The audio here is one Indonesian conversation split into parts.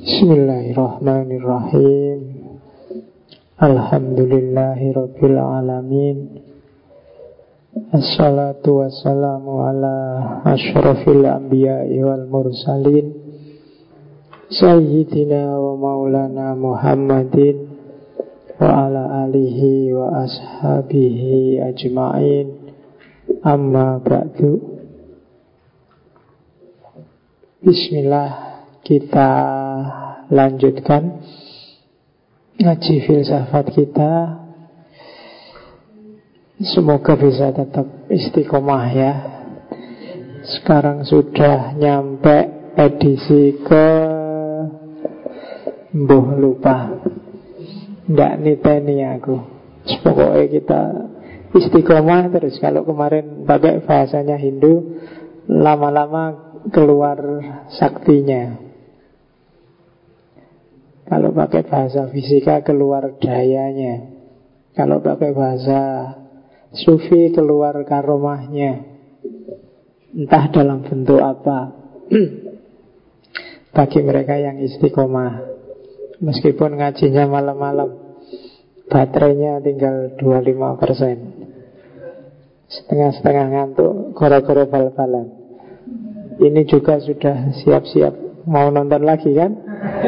Bismillahirrahmanirrahim. Alhamdulillahi Rabbil Alamin. Assalatu wassalamu ala ashrafil anbiya'i wal mursalin. Sayyidina wa maulana Muhammadin Wa ala alihi wa ashabihi ajma'in. Amma ba'du Bismillah Kita lanjutkan Ngaji filsafat kita. Semoga bisa tetap istiqomah ya. Sekarang sudah nyampe edisi ke Mbuh lupa. Nggak niteni aku. Pokoknya kita istiqomah terus. Kalau kemarin pakai bahasanya Hindu Lama-lama keluar saktinya. Kalau pakai bahasa fisika keluar dayanya. Kalau pakai bahasa sufi keluar karomahnya. Entah dalam bentuk apa. Bagi mereka yang istiqomah. Meskipun ngajinya malam-malam Baterainya tinggal 25% Setengah-setengah ngantuk Goro-goro bal-balan Ini juga sudah siap-siap Mau nonton lagi kan?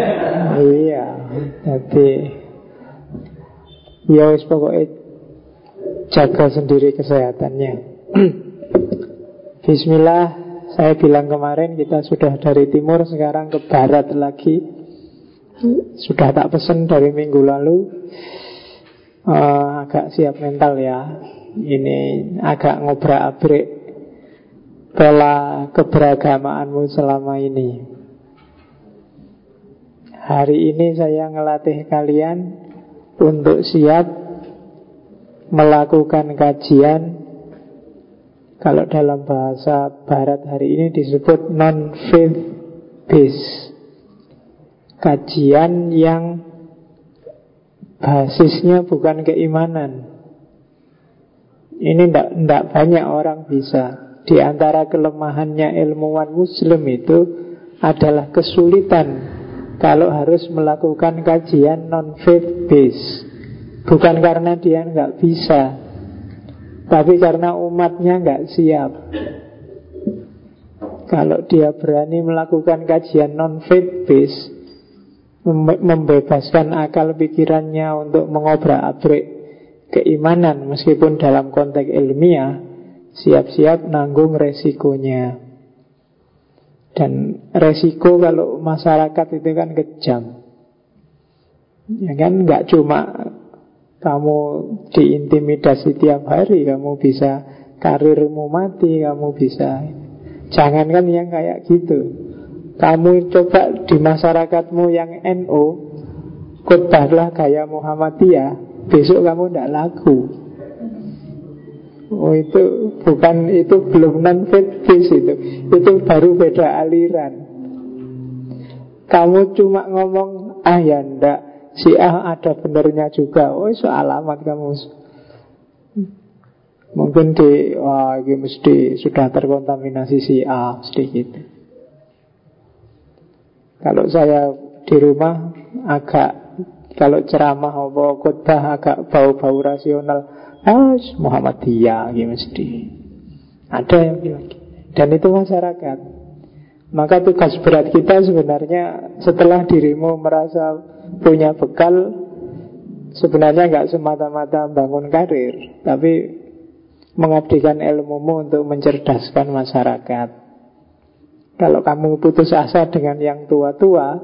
iya. Jadi Ya wis pokoknya Jaga sendiri kesehatannya. Bismillah Saya bilang kemarin kita sudah dari timur Sekarang ke barat lagi. Sudah tak pesen dari minggu lalu. Uh, Agak siap mental ya. Ini agak ngobrak-abrik Pola keberagamaanmu selama ini Hari ini saya ngelatih kalian Untuk siap Melakukan kajian Kalau dalam bahasa barat hari ini disebut non-faith based kajian yang basisnya bukan keimanan. Ini tidak banyak orang bisa. Di antara kelemahannya ilmuwan muslim itu adalah kesulitan kalau harus melakukan kajian non-faith base. Bukan karena dia nggak bisa, tapi karena umatnya nggak siap. Kalau dia berani melakukan kajian non-faith base, membebaskan akal pikirannya untuk mengobrak-abrik keimanan meskipun dalam konteks ilmiah siap-siap nanggung resikonya. Dan resiko kalau masyarakat itu kan kejam. Ya kan nggak cuma kamu diintimidasi tiap hari kamu bisa karirmu mati kamu bisa jangankan yang kayak gitu. Kamu coba di masyarakatmu yang NO Khotbahlah gaya Muhammadiyah Besok kamu tidak laku Oh itu bukan itu belum non faith itu itu baru beda aliran. Kamu cuma ngomong ah ya ndak si A ada benernya juga. Oh itu alamat kamu. Mungkin di wah ini mesti sudah terkontaminasi si A sedikit. Kalau saya di rumah agak kalau ceramah apa khotbah agak bau-bau rasional. Ah, Muhammadiyah gitu mesti. Ada yang bilang gitu. Dan itu masyarakat. Maka tugas berat kita sebenarnya setelah dirimu merasa punya bekal sebenarnya nggak semata-mata bangun karir, tapi mengabdikan ilmumu untuk mencerdaskan masyarakat. Kalau kamu putus asa dengan yang tua-tua,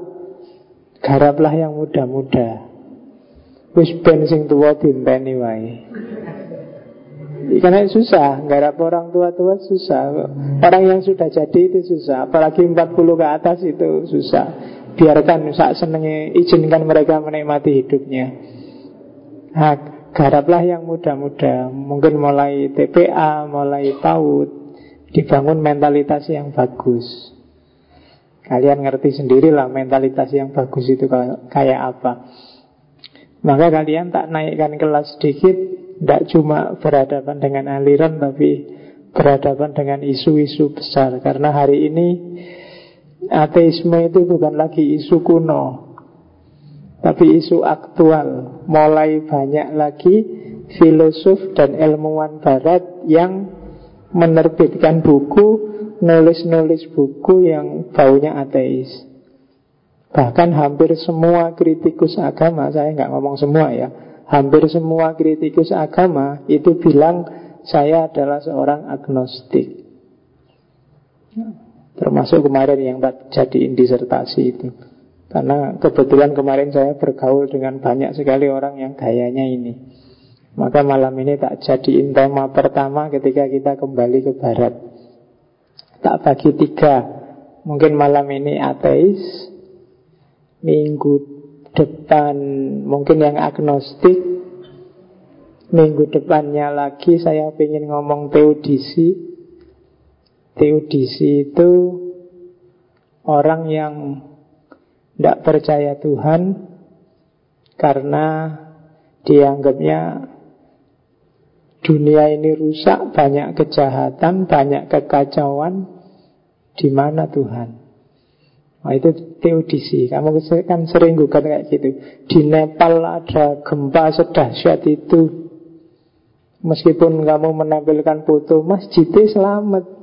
garaplah yang muda-muda. Wis ben sing tua dinteni wae. Karena susah, garap orang tua-tua susah. Orang yang sudah jadi itu susah, apalagi 40 ke atas itu susah. Biarkan saat senengnya, izinkan mereka menikmati hidupnya. Nah, garaplah yang muda-muda, mungkin mulai TPA, mulai PAUD, Dibangun mentalitas yang bagus Kalian ngerti sendirilah mentalitas yang bagus itu kayak apa Maka kalian tak naikkan kelas sedikit Tidak cuma berhadapan dengan aliran Tapi berhadapan dengan isu-isu besar Karena hari ini ateisme itu bukan lagi isu kuno, tapi isu aktual. Mulai banyak lagi filosof dan ilmuwan barat yang menerbitkan buku, nulis-nulis buku yang baunya ateis. Bahkan hampir semua kritikus agama, saya nggak ngomong semua ya, hampir semua kritikus agama itu bilang saya adalah seorang agnostik. Termasuk kemarin yang tak jadiin disertasi itu. Karena kebetulan kemarin saya bergaul dengan banyak sekali orang yang gayanya ini. Maka malam ini tak jadiin tema pertama ketika kita kembali ke barat. Tak bagi tiga. Mungkin malam ini ateis. Minggu depan mungkin yang agnostik. Minggu depannya lagi saya ingin ngomong teodisi. Teodisi itu orang yang tidak percaya Tuhan karena dianggapnya dunia ini rusak, banyak kejahatan, banyak kekacauan, di mana Tuhan? Nah, itu teodisi. Kamu kan sering gugat kayak gitu. Di Nepal ada gempa sedahsyat itu. Meskipun kamu menampilkan foto masjidnya selamat.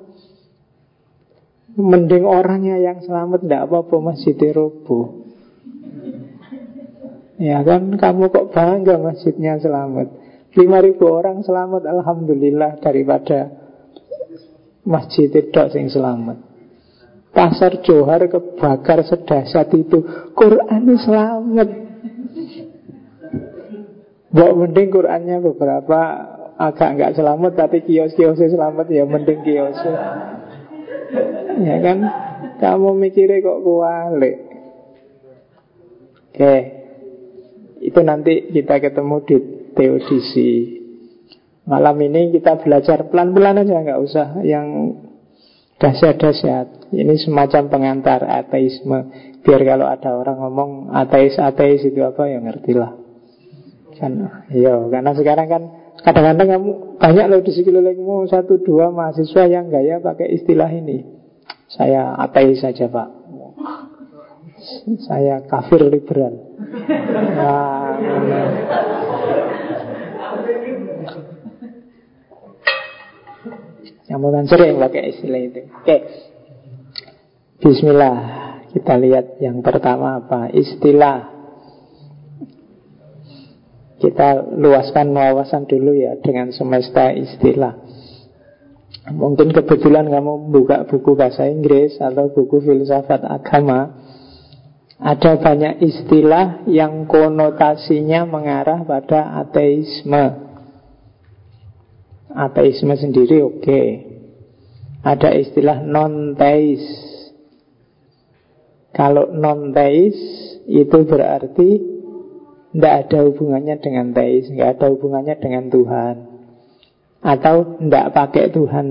Mending orangnya yang selamat Tidak apa-apa masjidnya roboh Ya kan kamu kok bangga masjidnya selamat 5000 orang selamat Alhamdulillah daripada Masjid tidak sing selamat Pasar Johar kebakar sedasat itu. Quran selamat Bawa mending Qurannya beberapa agak nggak selamat Tapi kios-kiosnya selamat ya mending kiosnya Ya kan? Kamu mikirnya kok kualik. Oke. Itu nanti kita ketemu di teodisi. Malam ini kita belajar pelan-pelan aja nggak usah yang dahsyat-dahsyat. Ini semacam pengantar ateisme. Biar kalau ada orang ngomong ateis-ateis itu apa ya ngertilah. Kan, iya, karena sekarang kan kadang-kadang kamu banyak loh di sekelilingmu satu dua mahasiswa yang gaya pakai istilah ini. Saya ateis saja pak. Saya kafir liberal. Nah, Kamu kan sering pakai istilah itu. Oke. Bismillah. Kita lihat yang pertama apa? Istilah. Kita luaskan wawasan dulu ya dengan semesta istilah. Mungkin kebetulan kamu buka buku bahasa Inggris atau buku filsafat agama. Ada banyak istilah yang konotasinya mengarah pada ateisme. Ateisme sendiri oke. Okay. Ada istilah non-teis. Kalau non-teis Itu berarti Tidak ada hubungannya dengan teis Tidak ada hubungannya dengan Tuhan. Atau tidak pakai Tuhan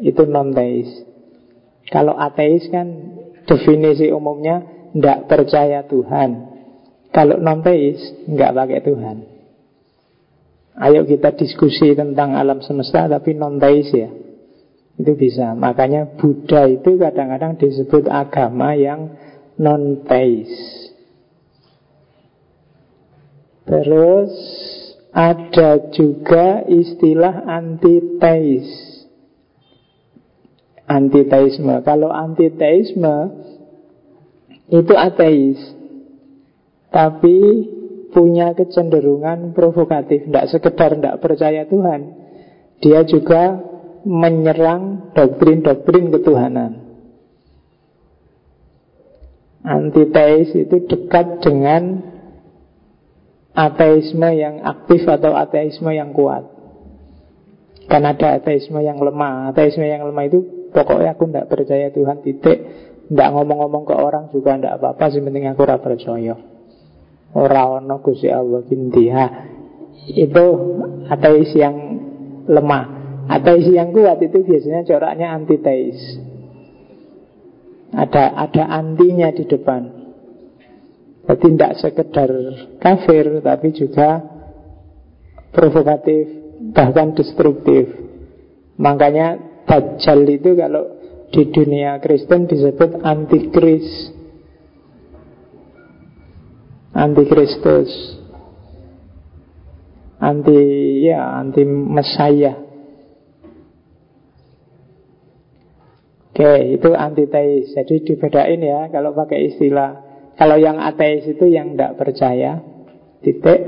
Itu non-teis. Kalau ateis kan Definisi umumnya Tidak percaya Tuhan. Kalau non-teis Tidak pakai Tuhan Ayo kita diskusi tentang alam semesta tapi non-teis ya. Itu bisa. Makanya Buddha itu kadang-kadang disebut agama yang non-teis Terus ada juga istilah antiteis Antiteisme Kalau antiteisme itu ateis. Tapi punya kecenderungan provokatif, tidak sekedar tidak percaya Tuhan, dia juga menyerang doktrin-doktrin ketuhanan. Antiteis itu dekat dengan ateisme yang aktif atau ateisme yang kuat. Kan ada ateisme yang lemah. Ateisme yang lemah itu pokoknya aku tidak percaya Tuhan titik. Tidak ngomong-ngomong ke orang juga tidak apa-apa. Sih penting aku percaya. Ora ono Gusti Allah kintiha. Itu ateis yang lemah. Ateis yang kuat itu biasanya coraknya antiteis. Ada ada antinya di depan. Jadi tidak sekedar kafir tapi juga provokatif bahkan destruktif. Makanya Dajjal itu kalau di dunia Kristen disebut antikris antikristus anti ya anti mesaya Oke, itu antiteis. Jadi dibedain ya kalau pakai istilah. Kalau yang ateis itu yang tidak percaya, titik.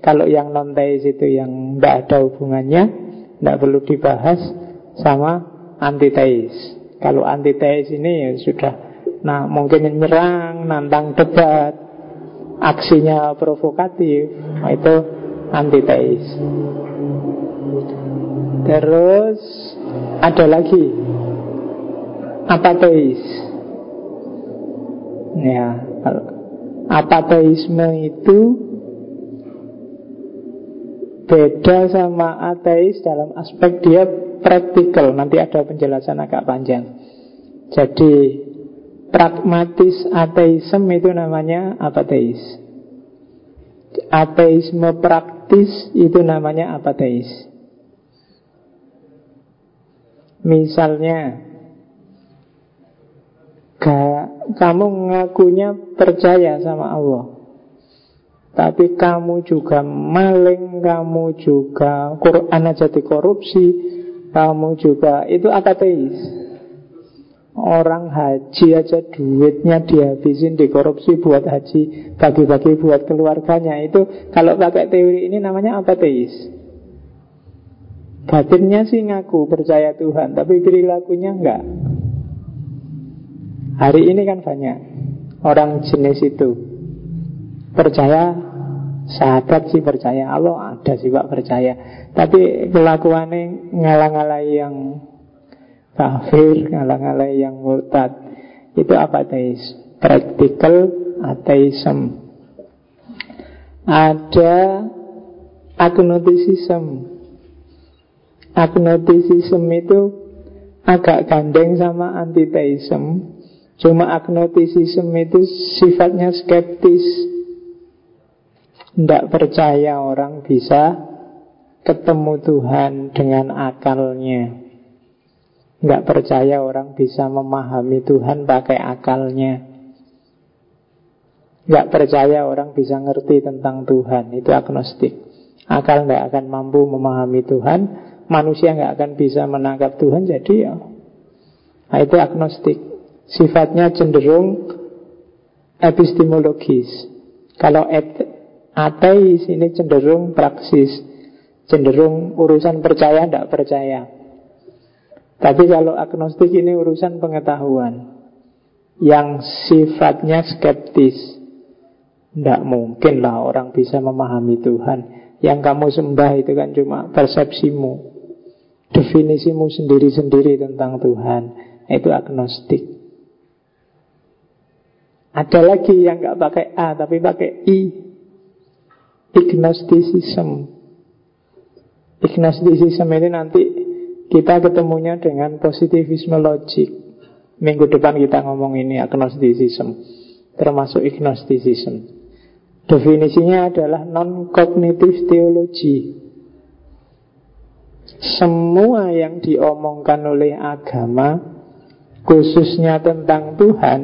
Kalau yang non teis itu yang tidak ada hubungannya, tidak perlu dibahas sama antiteis. Kalau antiteis ini ya sudah, nah mungkin nyerang, nantang debat, aksinya provokatif, nah itu antiteis. Terus ada lagi apateis. Ya, apateisme itu beda sama ateis dalam aspek dia praktikal. Nanti ada penjelasan agak panjang. Jadi pragmatis ateisme itu namanya apateis. Ateisme praktis itu namanya apateis. Misalnya kamu ngakunya percaya sama Allah Tapi kamu juga maling Kamu juga Quran aja dikorupsi Kamu juga Itu ateis Orang haji aja duitnya dihabisin dikorupsi buat haji Bagi-bagi buat keluarganya. Itu kalau pakai teori ini namanya ateis Batinnya sih ngaku percaya Tuhan Tapi perilakunya enggak. Hari ini kan banyak orang jenis itu. Percaya sahabat sih percaya Allah ada sih pak percaya. Tapi kelakuannya ngalang-ngalai yang kafir ngalang-ngalai yang murtad. Itu apa teis practical atheism ada agnosticism agnosticism itu agak gandeng sama antiteism. Cuma agnosticism itu sifatnya skeptis. Tidak percaya orang bisa ketemu Tuhan dengan akalnya Tidak percaya orang bisa memahami Tuhan pakai akalnya Tidak percaya orang bisa ngerti tentang Tuhan Itu agnostik Akal tidak akan mampu memahami Tuhan Manusia nggak akan bisa menangkap Tuhan Jadi ya Nah, itu agnostik sifatnya cenderung epistemologis. Kalau ateis ini cenderung praksis, cenderung urusan percaya tidak percaya. Tapi kalau agnostik ini urusan pengetahuan yang sifatnya skeptis. Tidak mungkin lah orang bisa memahami Tuhan. Yang kamu sembah itu kan cuma persepsimu, definisimu sendiri-sendiri tentang Tuhan. Itu agnostik. Ada lagi yang nggak pakai A tapi pakai I. Ignosticism. Ignosticism ini nanti kita ketemunya dengan positivisme logik. Minggu depan kita ngomong ini agnosticism. Termasuk ignosticism. Definisinya adalah non-cognitive theology. Semua yang diomongkan oleh agama, khususnya tentang Tuhan,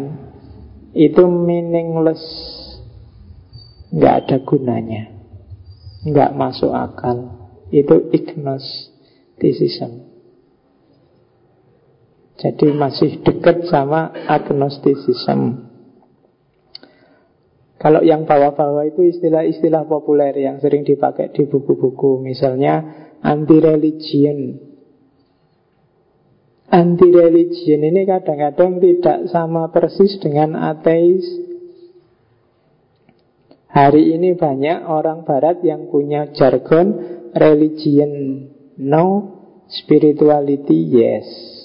itu meaningless nggak ada gunanya nggak masuk akal itu agnosticism jadi masih dekat sama agnosticism. Kalau yang bawah-bawah itu istilah-istilah populer yang sering dipakai di buku-buku. Misalnya anti-religion. Anti-religion ini kadang-kadang tidak sama persis dengan ateis. Hari ini banyak orang barat yang punya jargon Religion. No, spirituality yes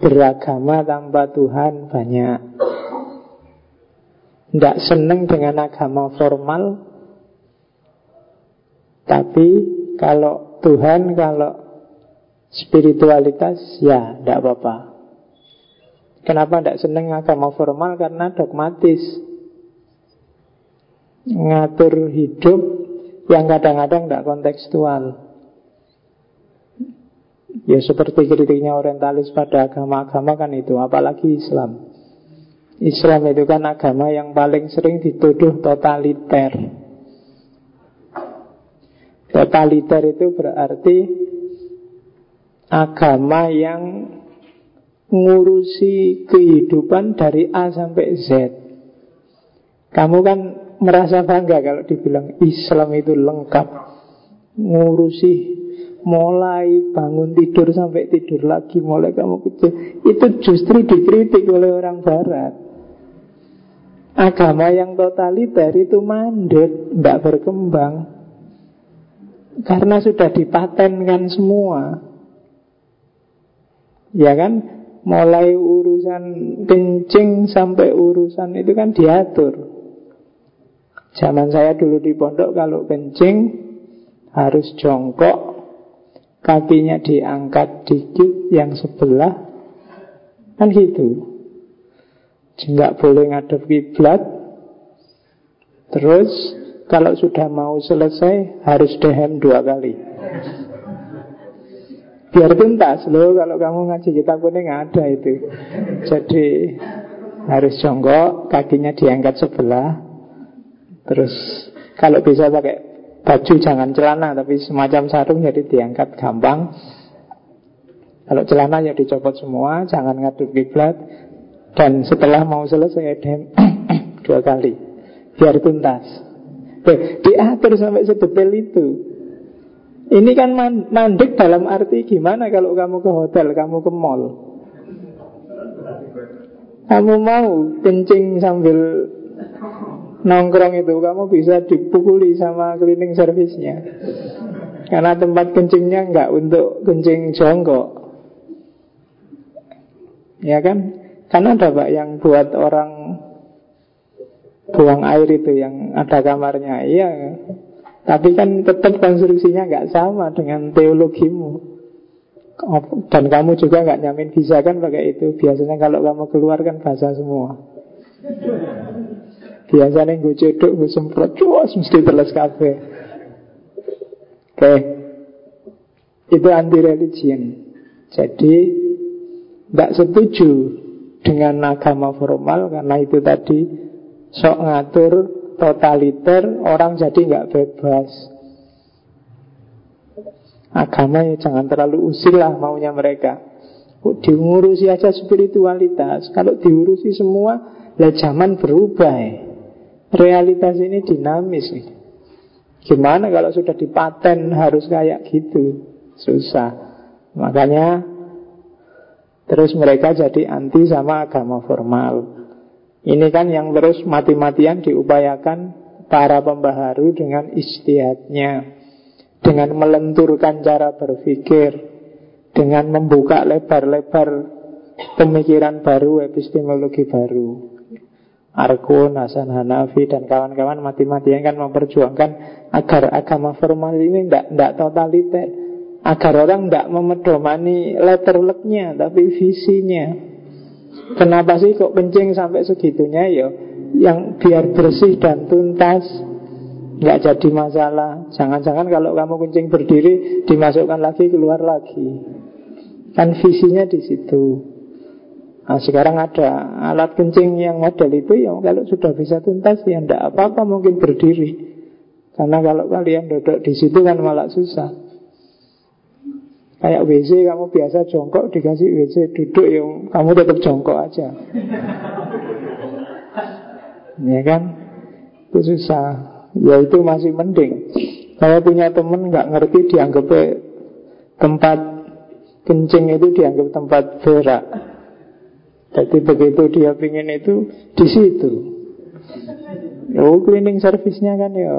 Beragama tanpa Tuhan banyak. Tidak senang dengan agama formal. Tapi kalau Tuhan, kalau Spiritualitas ya tidak apa-apa. Kenapa tidak senang agama formal? Karena dogmatis. Ngatur hidup yang kadang-kadang tidak kontekstual Ya seperti kritiknya orientalis pada agama-agama kan itu Apalagi Islam. Islam itu kan agama yang paling sering dituduh totaliter. Totaliter itu berarti Agama yang ngurusi kehidupan dari A sampai Z. Kamu kan merasa bangga kalau dibilang Islam itu lengkap Ngurusi Mulai bangun tidur sampai tidur lagi Mulai kamu kecil. Itu justru dikritik oleh orang barat. Agama yang totaliter itu mandek Tidak berkembang. Karena sudah dipatenkan semua. Ya kan? Mulai urusan kencing sampai urusan itu kan diatur. Zaman saya dulu di pondok kalau kencing harus jongkok kakinya diangkat dikit yang sebelah. Kan gitu. Nggak boleh ngadep kiblat. Terus kalau sudah mau selesai harus dehem dua kali. Biar tuntas loh kalau kamu ngaji kita kuning ada itu. Jadi harus jongkok kakinya diangkat sebelah. Terus kalau bisa pakai Baju jangan celana Tapi semacam sarung jadi diangkat gampang. Kalau celana ya dicopot semua Jangan ngaduk kiblat. Dan setelah mau selesai dem Dua kali. Biar tuntas. Oke, Diatur sampai sedetail itu. Ini kan mandek dalam arti Gimana kalau kamu ke hotel Kamu ke mall? Kamu mau kencing sambil nongkrong itu kamu bisa dipukuli sama cleaning service-nya. Karena tempat kencingnya nggak untuk kencing jongkok. Ya kan? Karena ada pak yang buat orang buang air itu yang ada kamarnya. Iya. Tapi kan tetap konstruksinya nggak sama dengan teologimu. Dan kamu juga nggak nyamin bisa kan pakai itu. Biasanya kalau kamu keluar kan basah semua. Biasanya gue cedok, gue semprot, cuas mesti teles kafe. Oke, okay. itu anti religion. Jadi tidak setuju dengan agama formal karena itu tadi sok ngatur totaliter orang jadi nggak bebas. Agama ya jangan terlalu usil lah maunya mereka. Diurusi aja spiritualitas. Kalau diurusi semua, lah zaman berubah ya. Realitas ini dinamis Gimana kalau sudah dipaten harus kayak gitu? Susah. Makanya Terus mereka jadi anti sama agama formal. Ini kan yang terus mati-matian diupayakan Para pembaharu dengan istihadnya Dengan melenturkan cara berpikir Dengan membuka lebar-lebar Pemikiran baru, epistemologi baru Arkun, Hasan Hanafi dan kawan-kawan mati-matian kan memperjuangkan agar agama formal ini tidak totaliter, agar orang tidak memedomani letter lucknya tapi visinya. Kenapa sih kok kencing sampai segitunya ya? Yang biar bersih dan tuntas nggak jadi masalah. Jangan-jangan kalau kamu kencing berdiri dimasukkan lagi keluar lagi. Kan visinya di situ. Nah sekarang ada alat kencing yang model itu yang kalau sudah bisa tuntas ya tidak apa-apa mungkin berdiri. Karena kalau kalian duduk di situ kan malah susah. Kayak WC kamu biasa jongkok dikasih WC duduk yang kamu tetap jongkok aja. ya kan? Itu susah. Ya itu masih mending. Saya punya temen nggak ngerti dianggap tempat kencing itu dianggap tempat berak. Jadi begitu dia pingin itu di situ. Oh cleaning service-nya kan ya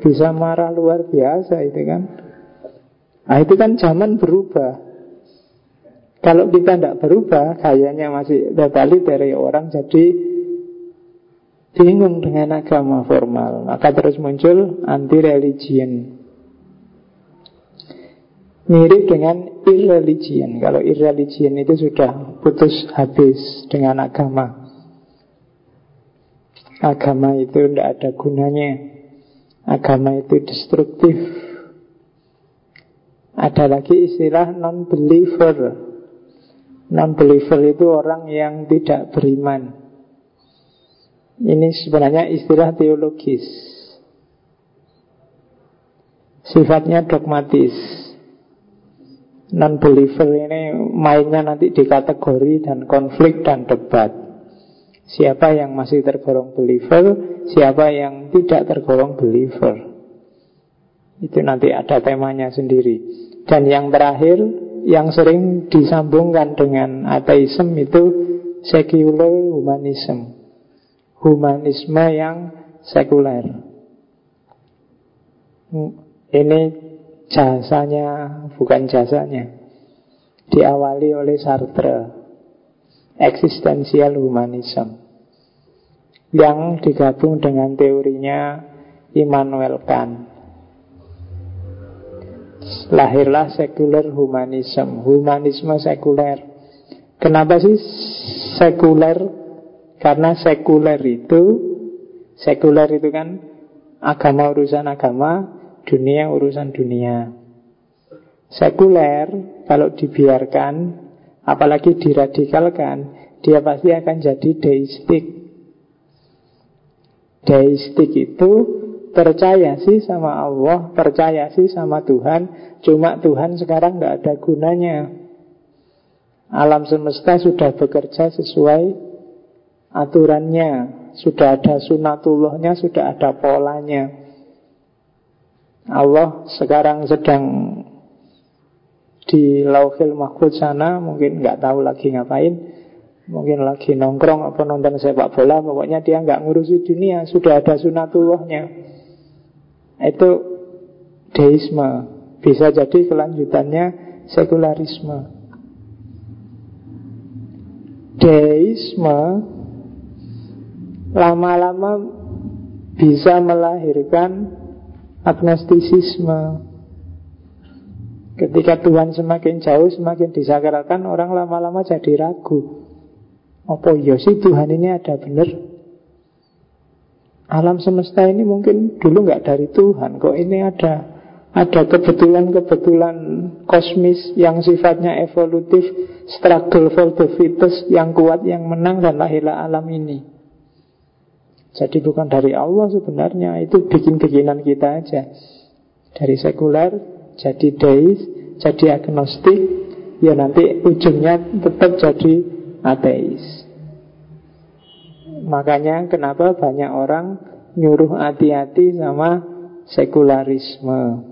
bisa marah luar biasa itu kan. Nah itu kan zaman berubah. Kalau kita tidak berubah, kayaknya masih totaliter ya orang jadi bingung dengan agama formal. Maka terus muncul anti religion. Mirip dengan irreligion Kalau irreligion itu sudah putus habis dengan agama Agama itu tidak ada gunanya Agama itu destruktif Ada lagi istilah non-believer. Non-believer itu orang yang tidak beriman. Ini sebenarnya istilah teologis. Sifatnya dogmatis. Non-believer ini mainnya nanti di kategori dan konflik dan debat. Siapa yang masih tergolong believer, siapa yang tidak tergolong believer. Itu nanti ada temanya sendiri. Dan yang terakhir, yang sering disambungkan dengan ateisme itu secular humanism. Humanisme yang sekuler. Ini jasanya, bukan jasanya. Diawali oleh Sartre. Existential humanism. Yang digabung dengan teorinya Immanuel Kant. Lahirlah sekuler humanism Humanisme sekuler Kenapa sih sekuler? Karena sekuler itu Sekuler itu kan Agama urusan agama Dunia urusan dunia Sekuler Kalau dibiarkan Apalagi diradikalkan Dia pasti akan jadi deistik Deistik itu percaya sih sama Allah, percaya sih sama Tuhan, cuma Tuhan sekarang nggak ada gunanya. Alam semesta sudah bekerja sesuai aturannya, sudah ada sunatullahnya, sudah ada polanya. Allah sekarang sedang di lauhil mahfud sana, mungkin nggak tahu lagi ngapain. Mungkin lagi nongkrong apa nonton sepak bola Pokoknya dia nggak ngurusi dunia Sudah ada sunatullahnya itu deisme. Bisa jadi kelanjutannya sekularisme. Deisme lama-lama bisa melahirkan agnostisisme. Ketika Tuhan semakin jauh, semakin disakralkan, orang lama-lama jadi ragu. Apa iya sih Tuhan ini ada benar? Alam semesta ini mungkin dulu nggak dari Tuhan Kok ini ada ada kebetulan-kebetulan kosmis yang sifatnya evolutif Struggle for the fittest yang kuat yang menang dan lahirlah alam ini Jadi bukan dari Allah sebenarnya Itu bikin-bikinan kita aja Dari sekuler jadi deis, jadi agnostik Ya nanti ujungnya tetap jadi ateis Makanya kenapa banyak orang nyuruh hati-hati sama sekularisme.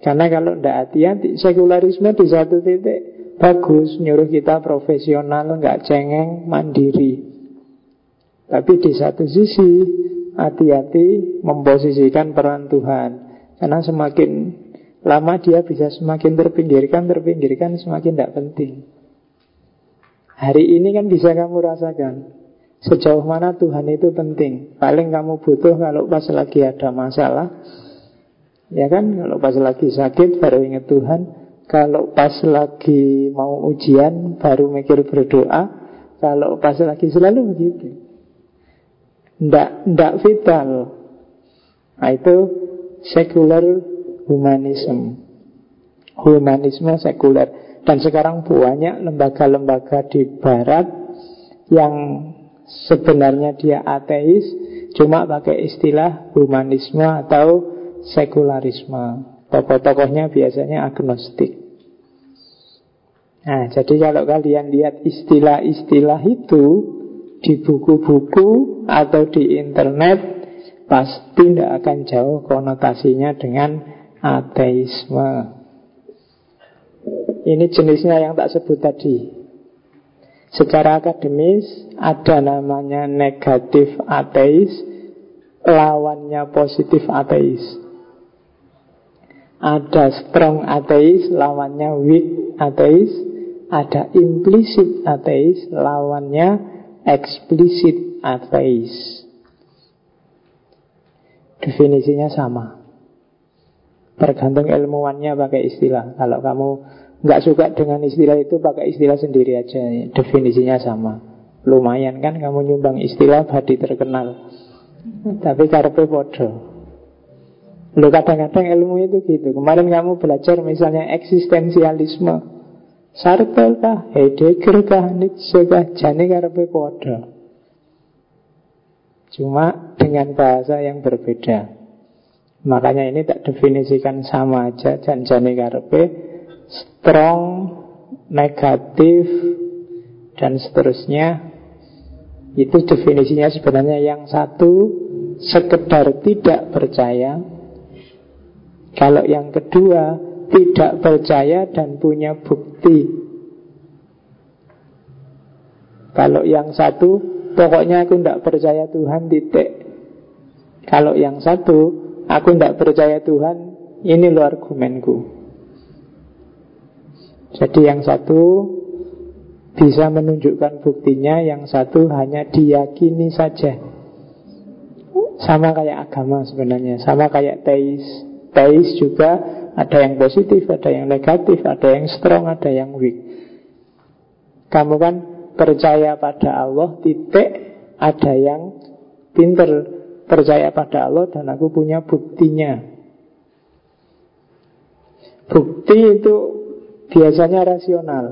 Karena kalau tidak hati-hati, sekularisme di satu titik bagus, nyuruh kita profesional, nggak cengeng, mandiri. Tapi di satu sisi, hati-hati memposisikan peran Tuhan. Karena semakin lama dia bisa semakin terpinggirkan, terpinggirkan, semakin tidak penting. Hari ini kan bisa kamu rasakan Sejauh mana Tuhan itu penting. Paling kamu butuh kalau pas lagi ada masalah Ya kan? Kalau pas lagi sakit baru ingat Tuhan. Kalau pas lagi mau ujian Baru mikir berdoa. Kalau pas lagi selalu begitu Nggak, nggak vital. Nah itu Sekuler humanisme Humanisme sekuler. Dan sekarang banyak lembaga-lembaga di barat Yang Sebenarnya dia ateis Cuma pakai istilah humanisme atau sekularisme. Tokoh-tokohnya biasanya agnostik. Nah, jadi kalau kalian lihat istilah-istilah itu di buku-buku atau di internet, pasti tidak akan jauh konotasinya dengan ateisme. Ini jenisnya yang tak sebut tadi. Secara akademis ada namanya negatif ateis, lawannya positif ateis. Ada strong ateis, lawannya weak ateis. Ada implicit ateis, lawannya explicit ateis. Definisinya sama. Tergantung ilmuwannya pakai istilah. Kalau kamu nggak suka dengan istilah itu pakai istilah sendiri aja definisinya sama lumayan kan kamu nyumbang istilah badi terkenal tapi karpe podo Lo kadang-kadang ilmu itu gitu. Kemarin kamu belajar misalnya eksistensialisme. Sartre kah, Heidegger kah, Nietzsche kah, jane karepe padha. Cuma dengan bahasa yang berbeda. Makanya ini tak definisikan sama aja janjane karepe strong, negatif dan seterusnya. Itu definisinya sebenarnya yang satu sekedar tidak percaya kalau yang kedua tidak percaya dan punya bukti. Kalau yang satu pokoknya aku tidak percaya Tuhan titik. Kalau yang satu aku tidak percaya Tuhan ini lo argumenku. Jadi yang satu bisa menunjukkan buktinya, yang satu hanya diyakini saja. Sama kayak agama sebenarnya, sama kayak teis. Teis juga ada yang positif, ada yang negatif, ada yang strong, ada yang weak. Kamu kan percaya pada Allah, titik, ada yang pinter percaya pada Allah dan aku punya buktinya. Bukti itu biasanya rasional.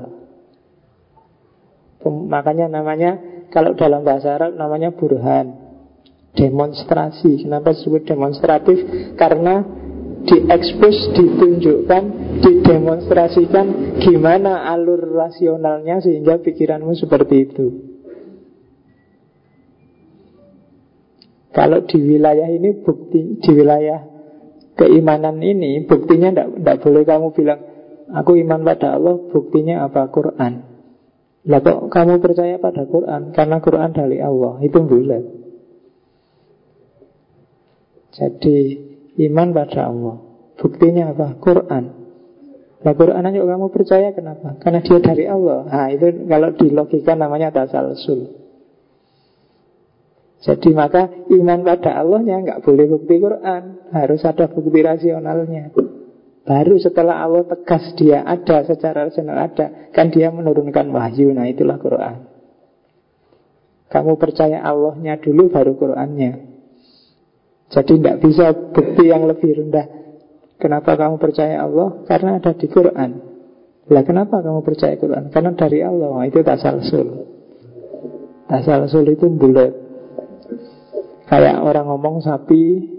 Makanya namanya kalau dalam bahasa Arab namanya burhan, demonstrasi. Kenapa disebut demonstratif? Karena diekspos, ditunjukkan, didemonstrasikan gimana alur rasionalnya sehingga pikiranmu seperti itu. Kalau di wilayah ini bukti di wilayah keimanan ini buktinya tidak boleh kamu bilang aku iman pada Allah buktinya apa Quran. Lah kok kamu percaya pada Quran karena Quran dari Allah itu bulat. Jadi Iman pada Allah. Buktinya apa? Quran. Nah Quran aja kamu percaya kenapa? Karena dia dari Allah. Nah itu kalau di logika namanya tasalsul. Jadi maka iman pada Allahnya nggak boleh bukti Quran. Harus ada bukti rasionalnya. Baru setelah Allah tegas dia ada secara rasional ada Kan dia menurunkan wahyu. Nah itulah Quran. Kamu percaya Allahnya dulu baru Qurannya jadi tidak bisa bukti yang lebih rendah. Kenapa kamu percaya Allah? Karena ada di Quran. Lah kenapa kamu percaya Quran? Karena dari Allah. Itu tasalsul. Tasalsul itu bulat. Kayak orang ngomong sapi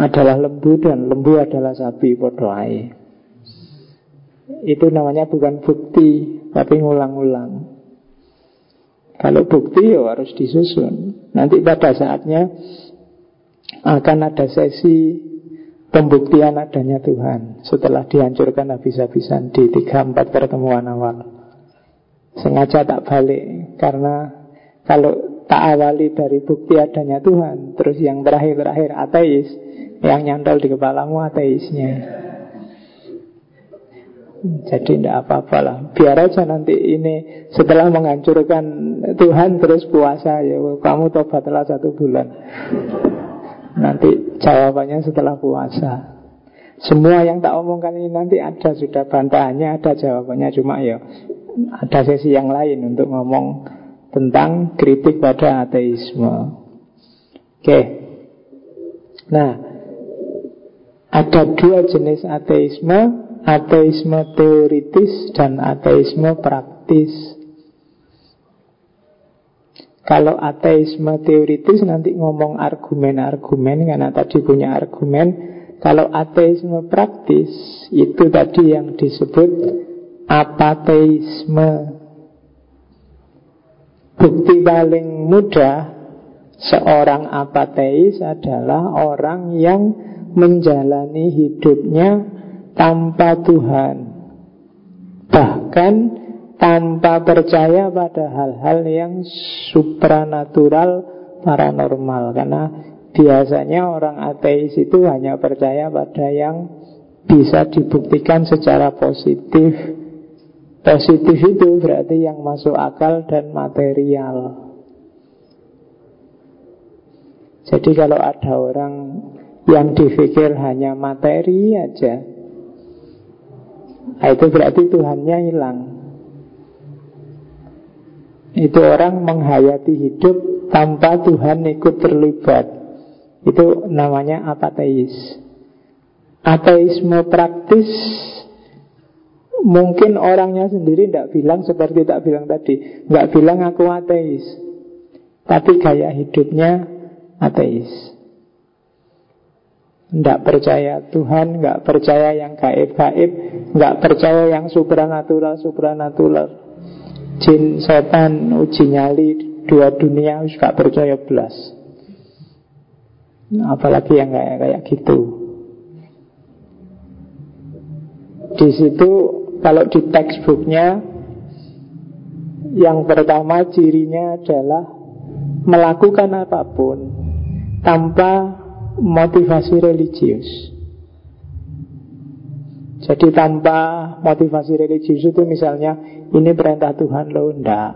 adalah lembu dan lembu adalah sapi Podoai Itu namanya bukan bukti Tapi ngulang-ulang. Kalau bukti ya harus disusun. Nanti pada saatnya akan ada sesi pembuktian adanya Tuhan setelah dihancurkan habis-habisan di 3-4 pertemuan awal. Sengaja tak balik karena kalau tak awali dari bukti adanya Tuhan, terus yang terakhir-terakhir ateis, yang nyantol di kepalamu ateisnya. Jadi tidak apa-apa lah Biar aja nanti ini Setelah menghancurkan Tuhan Terus puasa ya Kamu tobatlah satu bulan Nanti jawabannya setelah puasa. Semua yang tak omongkan ini nanti ada sudah bantahannya Ada jawabannya. Cuma ya Ada sesi yang lain untuk ngomong Tentang kritik pada ateisme. Oke. Nah Ada dua jenis ateisme Ateisme teoritis dan ateisme praktis kalau ateisme teoritis nanti ngomong argumen-argumen karena tadi punya argumen. Kalau ateisme praktis itu tadi yang disebut apateisme. Bukti paling mudah seorang apateis adalah orang yang menjalani hidupnya tanpa Tuhan. Bahkan tanpa percaya pada hal-hal yang supranatural paranormal. Karena biasanya orang ateis itu hanya percaya pada yang bisa dibuktikan secara positif. Positif itu berarti yang masuk akal dan material. Jadi kalau ada orang yang dipikir hanya materi aja itu berarti Tuhannya hilang itu orang menghayati hidup tanpa Tuhan ikut terlibat. Itu namanya apateis. Ateisme praktis Mungkin orangnya sendiri tidak bilang seperti tak bilang tadi Nggak bilang aku ateis Tapi gaya hidupnya ateis Tidak percaya Tuhan Nggak percaya yang gaib-gaib Nggak percaya yang supranatural-supranatural Jin, setan, uji nyali Dua dunia Nggak percaya belas. Apalagi yang kayak kayak gitu. Di situ kalau di textbooknya Yang pertama cirinya adalah Melakukan apa pun Tanpa motivasi religius Jadi tanpa motivasi religius itu misalnya Ini perintah Tuhan loh, enggak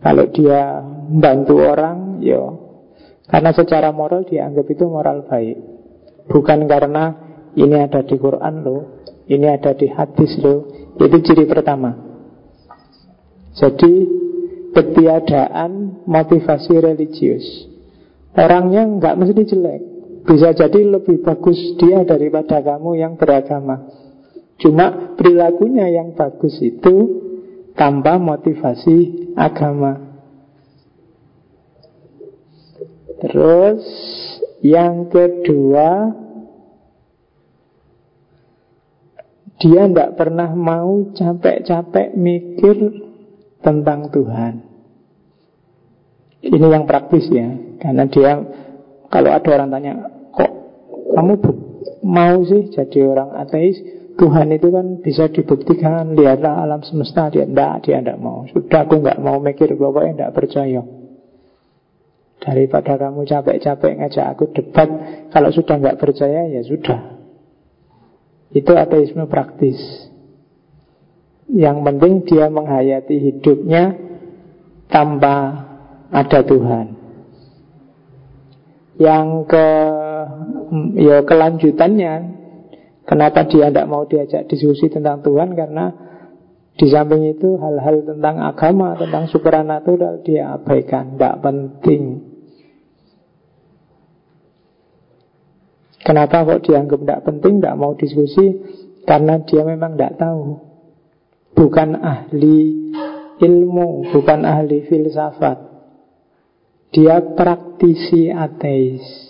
Kalau dia membantu orang, yo Karena secara moral dianggap itu moral baik Bukan karena ini ada di Quran loh Ini ada di hadis loh itu ciri pertama. Jadi ketiadaan motivasi religius. Orangnya nggak mesti jelek. Bisa jadi lebih bagus dia daripada kamu yang beragama. Cuma perilakunya yang bagus itu tanpa motivasi agama. Terus yang kedua Dia tidak pernah mau capek-capek mikir tentang Tuhan. Ini yang praktis ya. Karena dia, kalau ada orang tanya, kok kamu mau sih jadi orang ateis? Tuhan itu kan bisa dibuktikan, lihatlah alam semesta. Dia tidak, dia tidak mau. Sudah aku nggak mau mikir, pokoknya tidak percaya. Daripada kamu capek-capek ngajak aku debat, kalau sudah nggak percaya ya sudah, itu ateisme praktis. Yang penting dia menghayati hidupnya tanpa ada Tuhan. Yang ke ya kelanjutannya kenapa dia tidak mau diajak diskusi tentang Tuhan karena di samping itu hal-hal tentang agama, tentang supernatural dia abaikan, tidak penting. Kenapa kok dianggap tidak penting, tidak mau diskusi? Karena dia memang tidak tahu. Bukan ahli ilmu, bukan ahli filsafat. Dia praktisi ateis.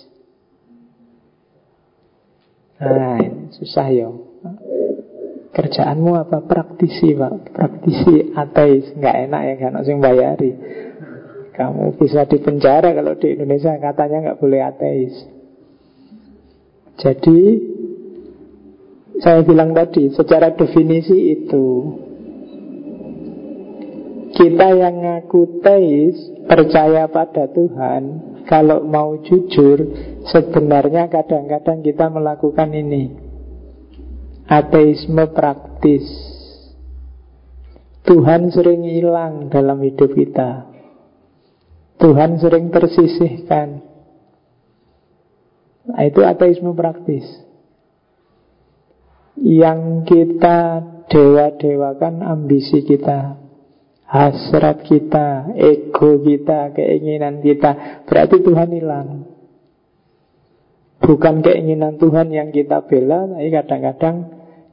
Nah, susah ya. Kerjaanmu apa? Praktisi, Pak. Praktisi ateis. Nggak enak ya, kan yang bayari. Kamu bisa dipenjara kalau di Indonesia katanya nggak boleh ateis. Jadi saya bilang tadi secara definisi itu kita yang ngaku teis percaya pada Tuhan kalau mau jujur sebenarnya kadang-kadang kita melakukan ini. Ateisme praktis. Tuhan sering hilang dalam hidup kita. Tuhan sering tersisihkan. Nah, itu ateisme praktis. Yang kita dewa-dewakan ambisi kita, hasrat kita, ego kita, keinginan kita. Berarti Tuhan hilang. Bukan keinginan Tuhan yang kita bela, tapi kadang-kadang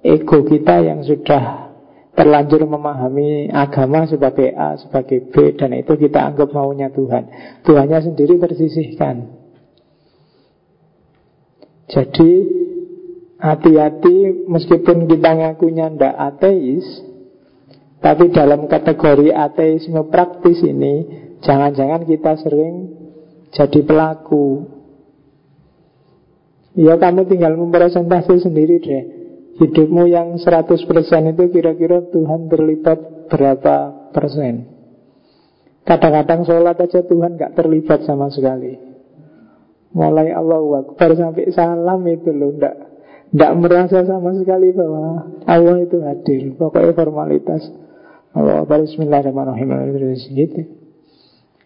ego kita yang sudah terlanjur memahami agama sebagai A, sebagai B, dan itu kita anggap maunya Tuhan. Tuhannya sendiri tersisihkan. Jadi hati-hati meskipun kita ngakunya ndak ateis, tapi dalam kategori ateisme praktis ini, jangan-jangan kita sering jadi pelaku. Ya kamu tinggal mempresentasi sendiri deh. Hidupmu yang 100% itu kira-kira Tuhan terlibat berapa persen? Kadang-kadang sholat aja Tuhan gak terlibat sama sekali. Mulai Allah Akbar sampai salam itu loh Tidak ndak merasa sama sekali bahwa Allah itu hadir Pokoknya formalitas Allah Akbar Bismillahirrahmanirrahim. Gitu.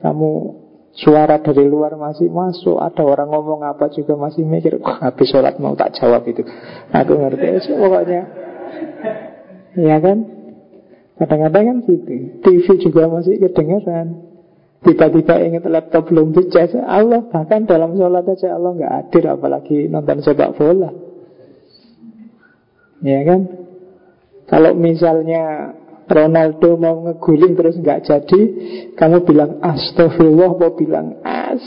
Kamu suara dari luar masih masuk. Ada orang ngomong apa juga masih mikir Kok habis sholat mau tak jawab itu Aku ngerti. Pokoknya. Ya kan? Kadang-kadang kan gitu. TV juga masih kedengeran. Tiba-tiba ingat laptop belum dicas Allah bahkan dalam sholat aja Allah nggak hadir Apalagi nonton sepak bola. Ya kan? Kalau misalnya Ronaldo mau ngeguling terus nggak jadi, kamu bilang astagfirullah, mau bilang as.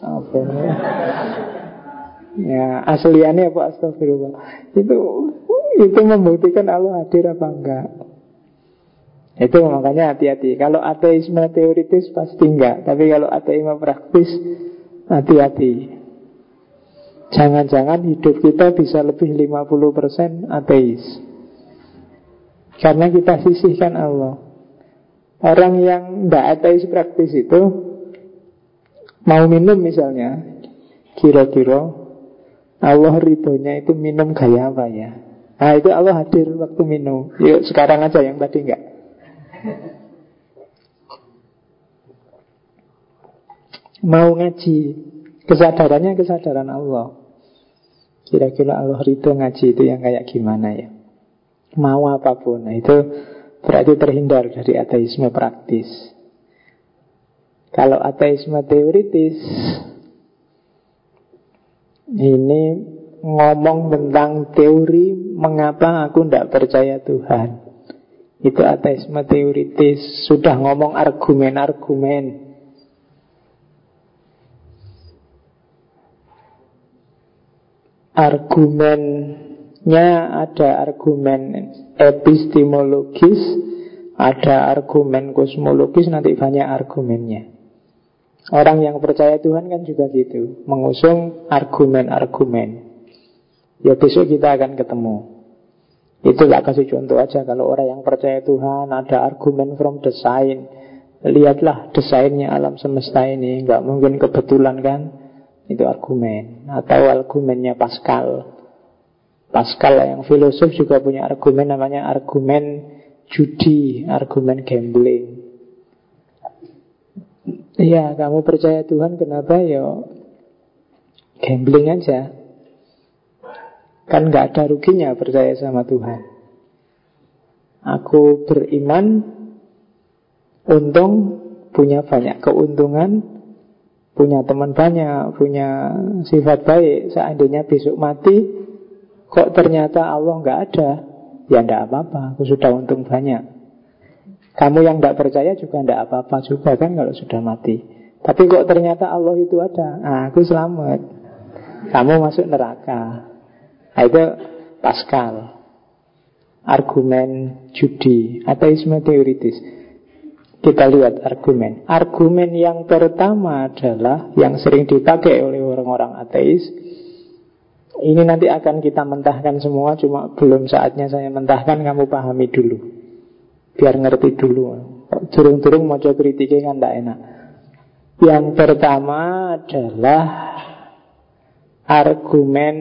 Apa ya? ya asliannya apa astagfirullah? Itu itu membuktikan Allah hadir apa enggak? Itu makanya hati-hati. Kalau ateisme teoritis pasti enggak, tapi kalau ateisme praktis hati-hati. Jangan-jangan hidup kita bisa lebih 50% ateis. Karena kita sisihkan Allah. Orang yang tidak ateis praktis itu Mau minum misalnya Kira-kira Allah ridhonya itu minum gaya apa ya? Nah itu Allah hadir waktu minum. Yuk sekarang aja yang tadi enggak. Mau ngaji. Kesadarannya kesadaran Allah. Kira-kira Allah ridho ngaji itu yang kayak gimana ya Mau apa pun. Nah, Itu berarti terhindar dari ateisme praktis. Kalau ateisme teoritis Ini ngomong tentang teori Mengapa aku tidak percaya Tuhan? Itu ateisme teoritis Sudah ngomong argumen-argumen. Argumen nya ada argumen epistemologis, ada argumen kosmologis, nanti banyak argumennya. Orang yang percaya Tuhan kan juga gitu, mengusung argumen-argumen. Ya besok kita akan ketemu. Itu gak kasih contoh aja Kalau orang yang percaya Tuhan Ada argumen from design Lihatlah desainnya alam semesta ini Gak mungkin kebetulan kan Itu argumen Atau argumennya Pascal Pascal yang filosof juga punya argumen namanya argumen judi, argumen gambling. Iya, kamu percaya Tuhan kenapa ya gambling aja. Kan nggak ada ruginya percaya sama Tuhan. Aku beriman, untung punya banyak keuntungan, punya teman banyak, punya sifat baik. Seandainya besok mati, Kok ternyata Allah nggak ada? Ya nggak apa-apa, aku sudah untung banyak. Kamu yang nggak percaya juga nggak apa-apa juga kan kalau sudah mati. Tapi kok ternyata Allah itu ada? Nah, aku selamat. Kamu masuk neraka. Nah, itu Pascal. Argumen judi, ateisme teoritis. Kita lihat argumen. Argumen yang pertama adalah yang sering dipakai oleh orang-orang ateis ini nanti akan kita mentahkan semua Cuma belum saatnya saya mentahkan Kamu pahami dulu. Biar ngerti dulu. Durung-durung mau coba kritiknya kan tidak enak. Yang pertama adalah Argumen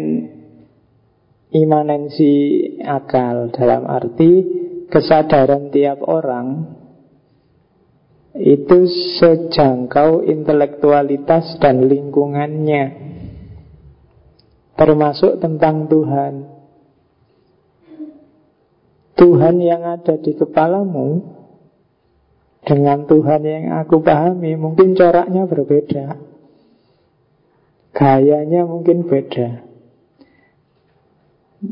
Imanensi akal. Dalam arti Kesadaran tiap orang Itu sejangkau intelektualitas dan lingkungannya termasuk tentang Tuhan. Tuhan yang ada di kepalamu dengan Tuhan yang aku pahami mungkin coraknya berbeda. Gayanya mungkin beda.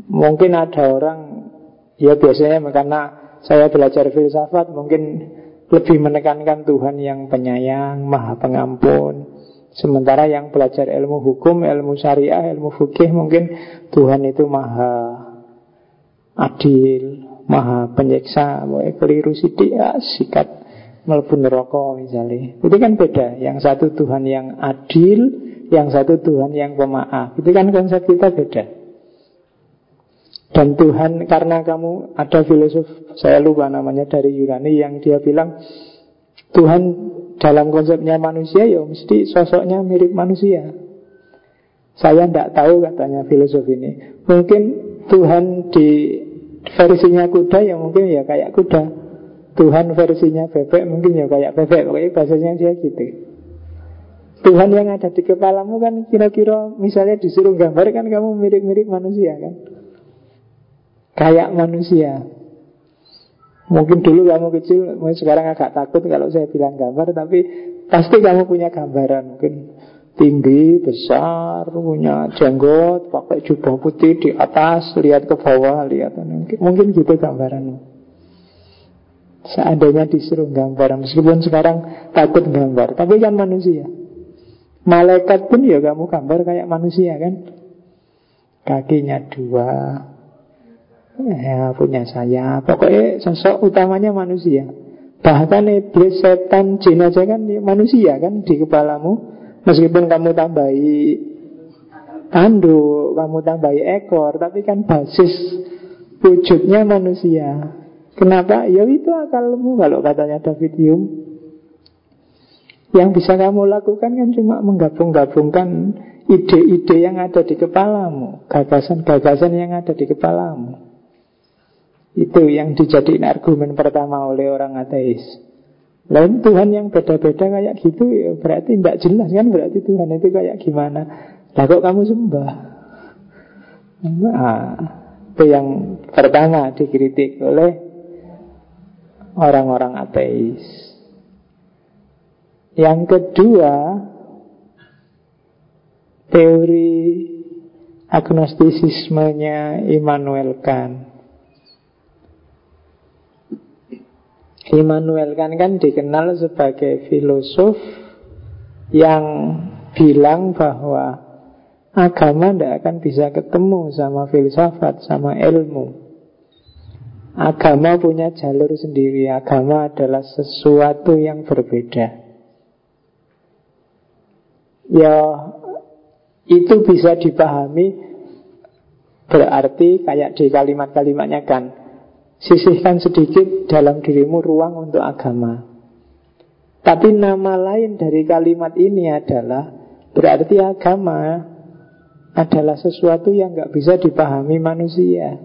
Mungkin ada orang ya biasanya karena saya belajar filsafat mungkin lebih menekankan Tuhan yang penyayang, maha pengampun, Sementara yang belajar ilmu hukum, ilmu syariah, ilmu fikih mungkin Tuhan itu maha adil, maha penyiksa, mulai keliru sidik, ya, sikat melebur rokok misalnya. Itu kan beda. Yang satu Tuhan yang adil, yang satu Tuhan yang pemaaf. Itu kan konsep kita beda. Dan Tuhan karena kamu ada filosof saya lupa namanya dari Yunani yang dia bilang Tuhan dalam konsepnya manusia ya mesti sosoknya mirip manusia. Saya tidak tahu katanya filosof ini. Mungkin Tuhan di versinya kuda ya mungkin ya kayak kuda. Tuhan versinya bebek mungkin ya kayak bebek. Pokoknya bahasanya dia gitu. Tuhan yang ada di kepalamu kan kira-kira misalnya disuruh gambar kan kamu mirip-mirip manusia kan. Kayak manusia. Mungkin dulu kamu kecil, mungkin sekarang agak takut kalau saya bilang gambar, tapi pasti kamu punya gambaran. Mungkin tinggi, besar, punya jenggot, pakai jubah putih di atas, lihat ke bawah, lihat mungkin gitu gambaran. Seandainya disuruh gambar, meskipun sekarang takut gambar, tapi kan manusia. Malaikat pun ya kamu gambar kayak manusia kan? Kakinya dua, ya punya saya. Pokoknya sosok utamanya manusia. Bahkan iblis, setan, jin aja kan manusia kan di kepalamu. Meskipun kamu tambahi tanduk, kamu tambahi ekor, tapi kan basis wujudnya manusia. Kenapa? Ya itu akalmu kalau katanya David Hume. Yang bisa kamu lakukan kan cuma menggabung-gabungkan ide-ide yang ada di kepalamu, gagasan-gagasan yang ada di kepalamu. Itu yang dijadikan argumen pertama oleh orang ateis. Lain Tuhan yang beda-beda kayak gitu ya berarti tidak jelas kan berarti Tuhan itu kayak gimana. Lah kok kamu sembah? Nah, itu yang pertama dikritik oleh orang-orang ateis. Yang kedua, teori agnostisismenya Immanuel Kant. Immanuel Kant kan dikenal sebagai filosof yang bilang bahwa agama tidak akan bisa ketemu sama filsafat, sama ilmu. Agama punya jalur sendiri. Agama adalah sesuatu yang berbeda. Ya, itu bisa dipahami berarti kayak di kalimat-kalimatnya kan Sisihkan sedikit dalam dirimu ruang untuk agama. Tapi nama lain dari kalimat ini adalah berarti agama adalah sesuatu yang nggak bisa dipahami manusia.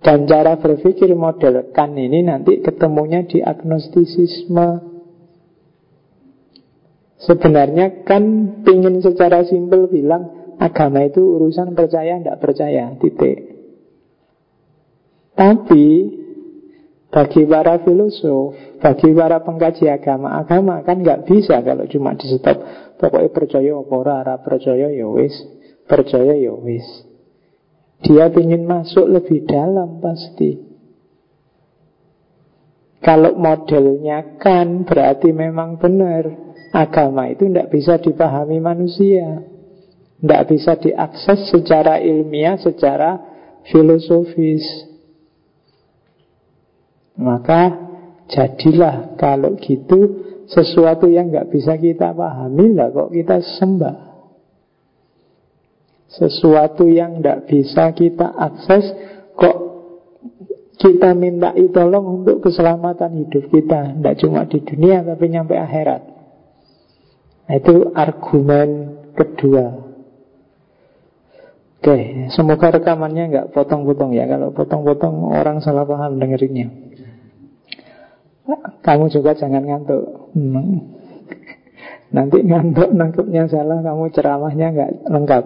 Dan cara berpikir model kan ini nanti ketemunya di agnostisisme. Sebenarnya kan pingin secara simpel bilang agama itu urusan percaya tidak percaya, titik. Tapi bagi para filosof, bagi para pengkaji agama, agama kan nggak bisa kalau cuma di stop. Pokoknya percaya apa ora, percaya ya wis, percaya ya wis. Dia ingin masuk lebih dalam pasti. Kalau modelnya kan berarti memang benar Agama itu tidak bisa dipahami manusia Tidak bisa diakses secara ilmiah, secara filosofis maka jadilah kalau gitu sesuatu yang nggak bisa kita pahami lah kok kita sembah. Sesuatu yang nggak bisa kita akses kok kita minta tolong untuk keselamatan hidup kita? Tidak cuma di dunia tapi nyampe akhirat. Nah, Itu argumen kedua. Oke, semoga rekamannya nggak potong-potong ya. Kalau potong-potong orang salah paham dengerinnya kamu juga jangan ngantuk. Hmm. Nanti ngantuk nangkepnya salah, kamu ceramahnya nggak lengkap.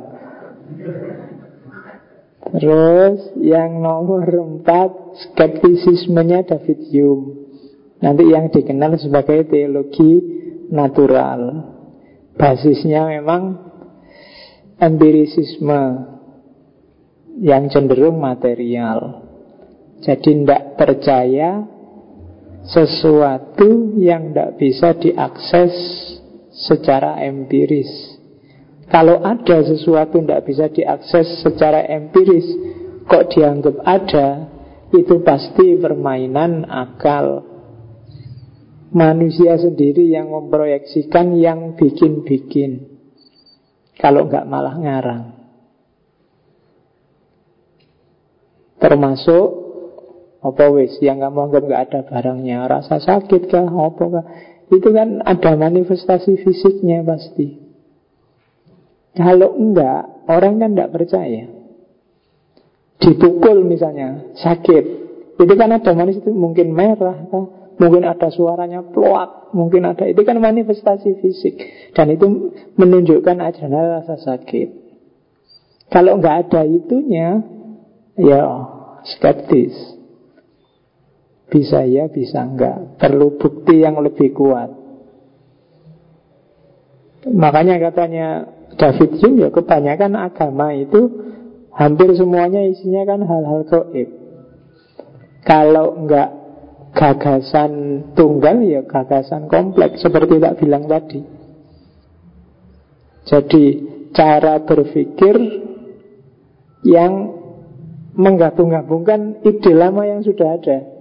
Terus yang nomor empat skeptisismenya David Hume. Nanti yang dikenal sebagai teologi natural. Basisnya memang empirisisme yang cenderung material. Jadi tidak percaya sesuatu yang tidak bisa diakses secara empiris. Kalau ada sesuatu tidak bisa diakses secara empiris, kok dianggap ada, itu pasti permainan akal. Manusia sendiri yang memproyeksikan, yang bikin-bikin. Kalau nggak malah ngarang. Termasuk apa wis yang kamu anggap nggak ada barangnya, rasa sakit kah, apa kah? Itu kan ada manifestasi fisiknya pasti. Kalau enggak, orang kan enggak percaya. Dipukul misalnya, sakit. Itu kan ada manifestasi mungkin merah kah? Mungkin ada suaranya ploak, mungkin ada itu kan manifestasi fisik dan itu menunjukkan adanya rasa sakit. Kalau enggak ada itunya, ya skeptis. Bisa ya, bisa enggak. Perlu bukti yang lebih kuat. Makanya katanya David Hume ya kebanyakan agama itu hampir semuanya isinya kan hal-hal goib. Kalau enggak gagasan tunggal ya gagasan kompleks seperti tak bilang tadi. Jadi cara berpikir yang menggabung-gabungkan ide lama yang sudah ada.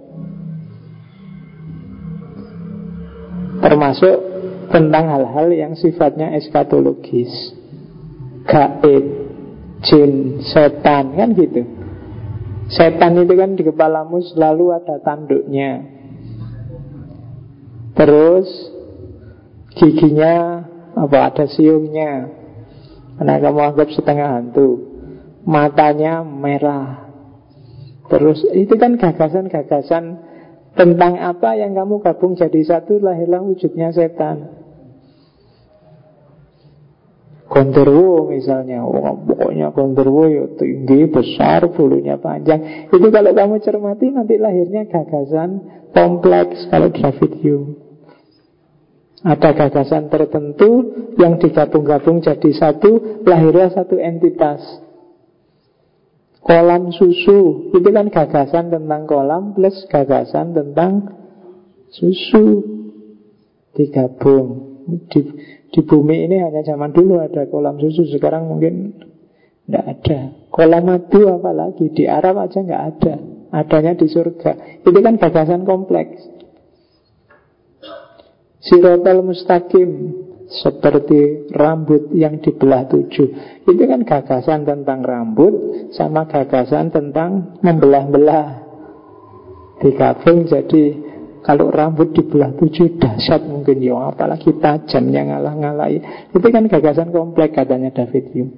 Termasuk tentang hal-hal yang sifatnya eskatologis. Gaib, jin, setan, kan gitu. Setan itu kan di kepalamu selalu ada tanduknya. Terus giginya apa ada siungnya. Karena kamu anggap setengah hantu. Matanya merah. Terus itu kan gagasan-gagasan tentang apa yang kamu gabung jadi satu lahirlah wujudnya setan. Gondorwo misalnya oh, Pokoknya Gondorwo ya tinggi, besar, bulunya panjang Itu kalau kamu cermati nanti lahirnya gagasan kompleks Kalau David Hume ada gagasan tertentu yang digabung-gabung jadi satu, lahirnya satu entitas. Kolam susu, itu kan gagasan tentang kolam plus gagasan tentang susu digabung. Di, di bumi ini hanya zaman dulu ada kolam susu, sekarang mungkin tidak ada. Kolam madu apalagi di Arab aja nggak ada, adanya di surga. Itu kan gagasan kompleks. Sirotol mustaqim seperti rambut yang dibelah tujuh. Itu kan gagasan tentang rambut sama gagasan tentang membelah-belah. Digabung jadi kalau rambut dibelah tujuh dahsyat mungkin ya apalagi tajamnya ngalah-ngalahi. Itu kan gagasan kompleks katanya David Hume.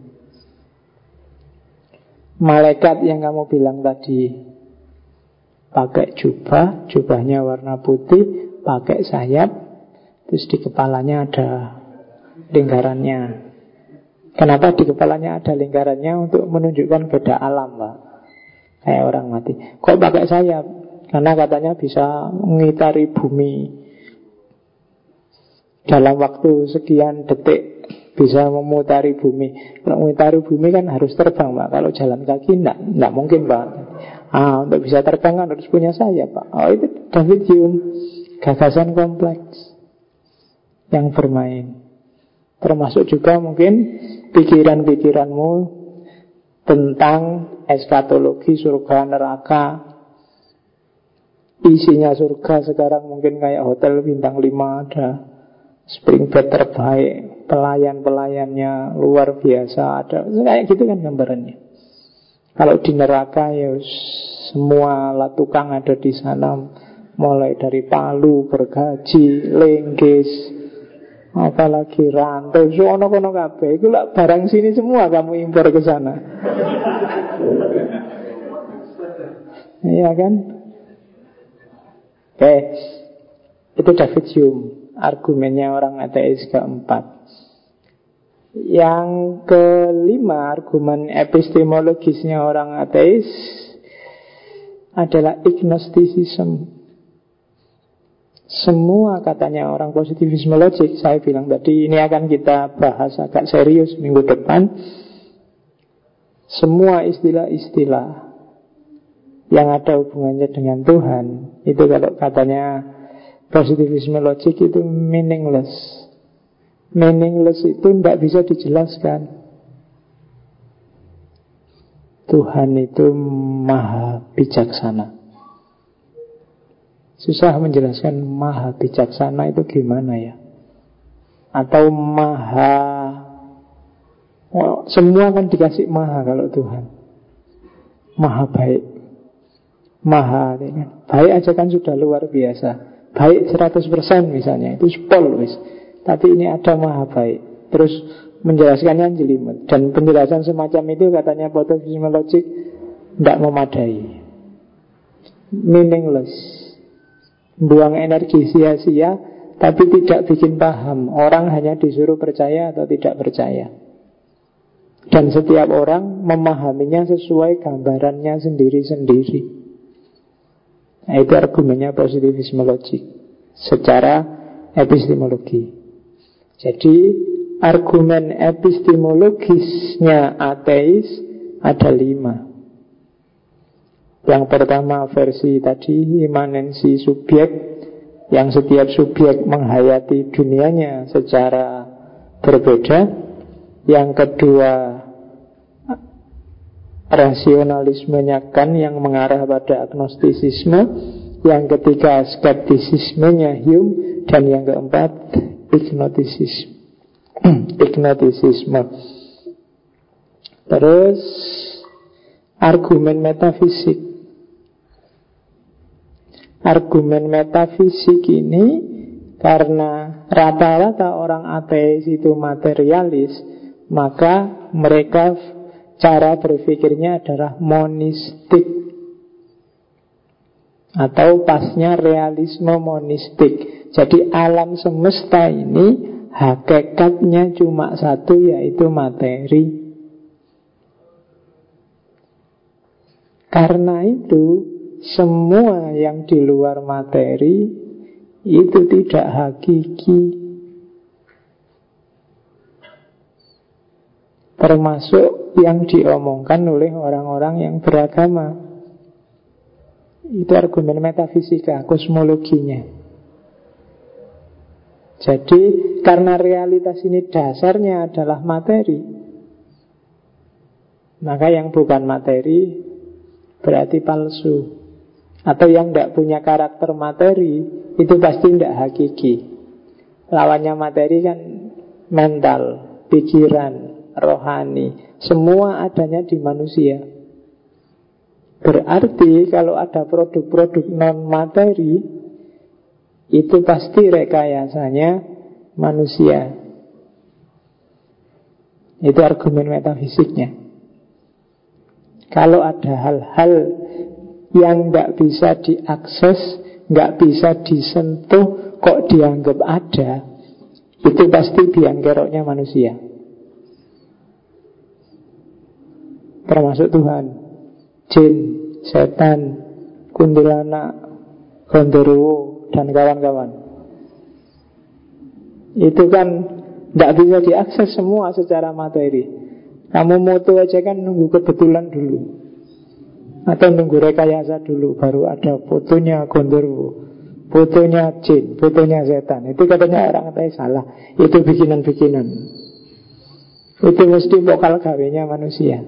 Malaikat yang kamu bilang tadi pakai jubah, jubahnya warna putih, pakai sayap, Terus di kepalanya ada lingkarannya. Kenapa di kepalanya ada lingkarannya? Untuk menunjukkan beda alam, Pak. Kayak orang mati. Kok pakai sayap? Karena katanya bisa mengitari bumi dalam waktu sekian detik bisa memutari bumi. Kalau memutari bumi kan harus terbang, Pak. Kalau jalan kaki enggak, enggak mungkin, Pak. Ah, untuk bisa terbang kan harus punya sayap, Pak. Oh, itu David Hume. Gagasan kompleks yang bermain. Termasuk juga mungkin pikiran-pikiranmu tentang eskatologi surga neraka. Isinya surga sekarang mungkin kayak hotel bintang 5 ada spring bed terbaik, pelayan-pelayannya luar biasa ada. Kayak gitu kan gambarannya. Kalau di neraka ya semua lah tukang ada di sana mulai dari palu, bergaji, lenggis, apalagi rantai. Ono kono kabeh. Iku lak barang sini semua kamu impor ke sana. Iya kan? Oke. Itu David Hume. Argumennya orang ateis keempat. Yang kelima argumen epistemologisnya orang ateis adalah agnosticism semua katanya orang positivisme logik Saya bilang tadi ini akan kita bahas agak serius minggu depan. Semua istilah-istilah Yang ada hubungannya dengan Tuhan Itu kalau katanya positivisme logik itu meaningless. Meaningless itu tidak bisa dijelaskan. Tuhan itu maha bijaksana Susah menjelaskan maha bijaksana itu gimana ya? Atau maha oh, Semua kan dikasih maha kalau Tuhan. Maha baik. Maha ya? Baik aja kan sudah luar biasa. Baik 100% misalnya Itu spol wis. Tapi ini ada maha baik. Terus menjelaskannya jelimet. Dan penjelasan semacam itu katanya Potofisme logik Tidak memadai. Meaningless Buang energi sia-sia Tapi tidak bikin paham. Orang hanya disuruh percaya atau tidak percaya. Dan setiap orang memahaminya sesuai gambarannya sendiri-sendiri. Nah itu argumennya positivisme logik. Secara epistemologi. Jadi argumen epistemologisnya ateis ada lima. Yang pertama versi tadi imanensi subjek yang setiap subjek menghayati dunianya secara berbeda. Yang kedua rasionalismenya kan yang mengarah pada agnostisisme. Yang ketiga skeptisismenya Hume dan yang keempat ignotisisme. Terus argumen metafisik. Argumen metafisik ini karena rata-rata orang ateis itu materialis, maka mereka cara berpikirnya adalah monistik atau pasnya realisme monistik. Jadi alam semesta ini Hakikatnya cuma satu yaitu materi Karena itu Semua yang di luar materi Itu tidak hakiki. Termasuk yang diomongkan oleh orang-orang yang beragama. Itu argumen metafisika, kosmologinya. Jadi karena realitas ini dasarnya adalah materi Maka yang bukan materi berarti palsu Atau yang tidak punya karakter materi Itu pasti tidak hakiki Lawannya materi kan mental, pikiran, rohani Semua adanya di manusia Berarti kalau ada produk-produk non-materi itu pasti rekayasanya manusia. Itu argumen metafisiknya. Kalau ada hal-hal yang nggak bisa diakses, nggak bisa disentuh, kok dianggap ada, itu pasti biang keroknya manusia. Termasuk Tuhan, jin, setan, kuntilanak, gondoruo, dan kawan-kawan. Itu kan tidak bisa diakses semua secara materi. Kamu moto aja kan nunggu kebetulan dulu. Atau nunggu rekayasa dulu Baru ada fotonya gondorwo Fotonya jin, fotonya setan. Itu katanya orang katanya salah. Itu bikinan-bikinan. Itu mesti vokal gawenya manusia.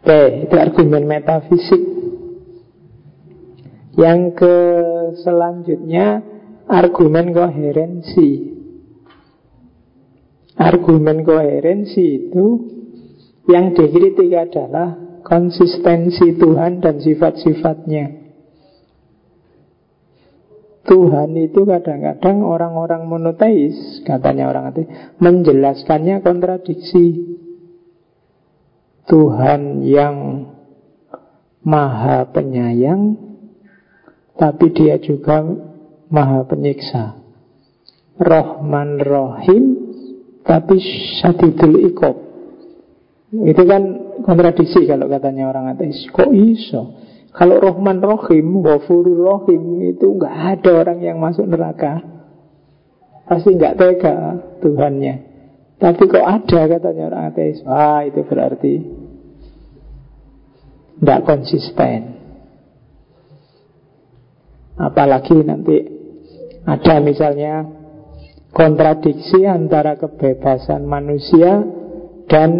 Oke, itu argumen metafisik. Yang ke selanjutnya argumen koherensi. Argumen koherensi itu yang dikritik adalah konsistensi Tuhan dan sifat-sifatnya. Tuhan itu kadang-kadang orang-orang monoteis, katanya orang itu, menjelaskannya kontradiksi. Tuhan yang maha penyayang tapi dia juga maha penyiksa. Rohman Rohim, tapi syadidul ikob. Itu kan kontradiksi kalau katanya orang ateis. Kok iso? Kalau Rohman Rohim, Wafurur Rohim itu nggak ada orang yang masuk neraka. Pasti nggak tega Tuhannya. Tapi kok ada katanya orang ateis. Wah itu berarti nggak konsisten. Apalagi nanti ada misalnya kontradiksi antara kebebasan manusia dan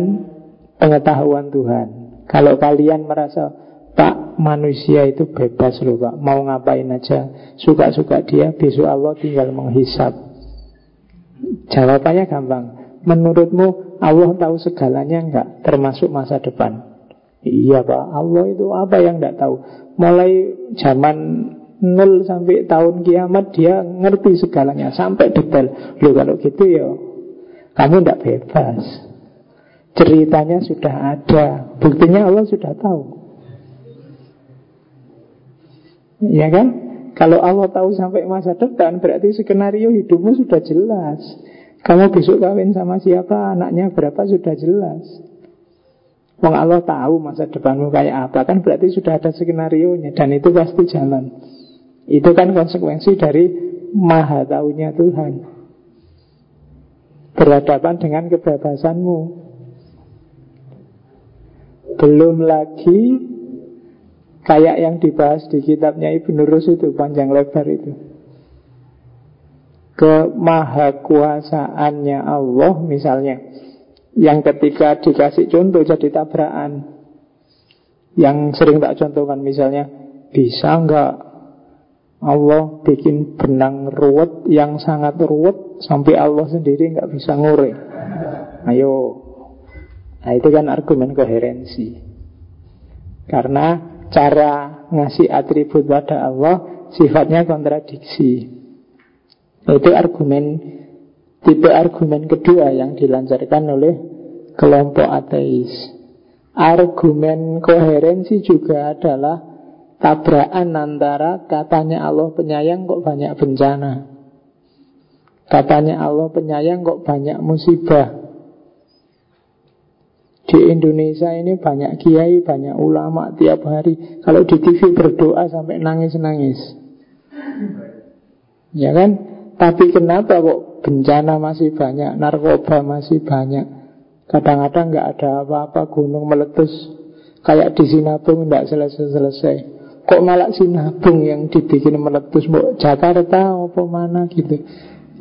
pengetahuan Tuhan. Kalau kalian merasa Pak manusia itu bebas loh Pak. Mau ngapain aja? Suka-suka dia Besok Allah tinggal menghisap. Jawabannya gampang. Menurutmu Allah tahu segalanya enggak Termasuk masa depan? Iya Pak. Allah itu apa yang enggak tahu? Mulai zaman nol sampai tahun kiamat dia ngerti segalanya. Sampai detail. Loh kalau gitu ya kamu tidak bebas. Ceritanya sudah ada, buktinya Allah sudah tahu. Ya kan? Kalau Allah tahu sampai masa depan berarti skenario hidupmu sudah jelas. Kamu besok kawin sama siapa, anaknya berapa sudah jelas. Wong Allah tahu masa depanmu kayak apa kan berarti sudah ada skenario nya dan itu pasti jalan. Itu kan konsekuensi dari maha taunya Tuhan. berhadapan dengan kebebasanmu. Belum lagi kayak yang dibahas di kitabnya Ibnu Rus itu panjang lebar itu. Kemahakuasaannya Allah misalnya. Yang ketika dikasih contoh jadi tabrakan. Yang sering tak contohkan misalnya Bisa nggak Allah bikin benang ruwet yang sangat ruwet Sampai Allah sendiri nggak bisa ngure Ayo Nah itu kan argumen koherensi Karena cara ngasih atribut pada Allah Sifatnya kontradiksi Itu argumen Tipe argumen kedua yang dilancarkan oleh kelompok ateis Argumen koherensi juga adalah tabrakan antara katanya Allah penyayang kok banyak bencana. Katanya Allah penyayang kok banyak musibah. Di Indonesia ini banyak kiai, banyak ulama tiap hari. Kalau di TV berdoa sampai nangis-nangis. Ya kan? Tapi kenapa kok bencana masih banyak, narkoba masih banyak? Kadang-kadang nggak ada apa-apa gunung meletus Kayak di Sinabung nggak selesai-selesai Kok malah Sinabung yang dibikin meletus Jakarta apa mana gitu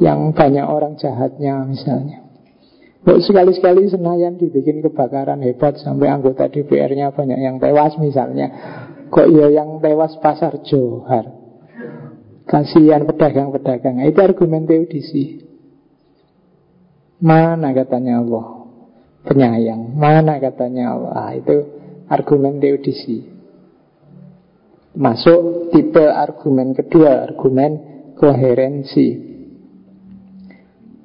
Yang banyak orang jahatnya misalnya sekali-sekali Senayan dibikin kebakaran hebat Sampai anggota DPR-nya banyak yang tewas misalnya Kok ya yang tewas pasar Johar Kasihan pedagang-pedagang Itu argumen teodisi Mana katanya Allah penyayang. Mana katanya Allah? Ah, itu argumen teodisi. Masuk tipe argumen kedua, argumen koherensi.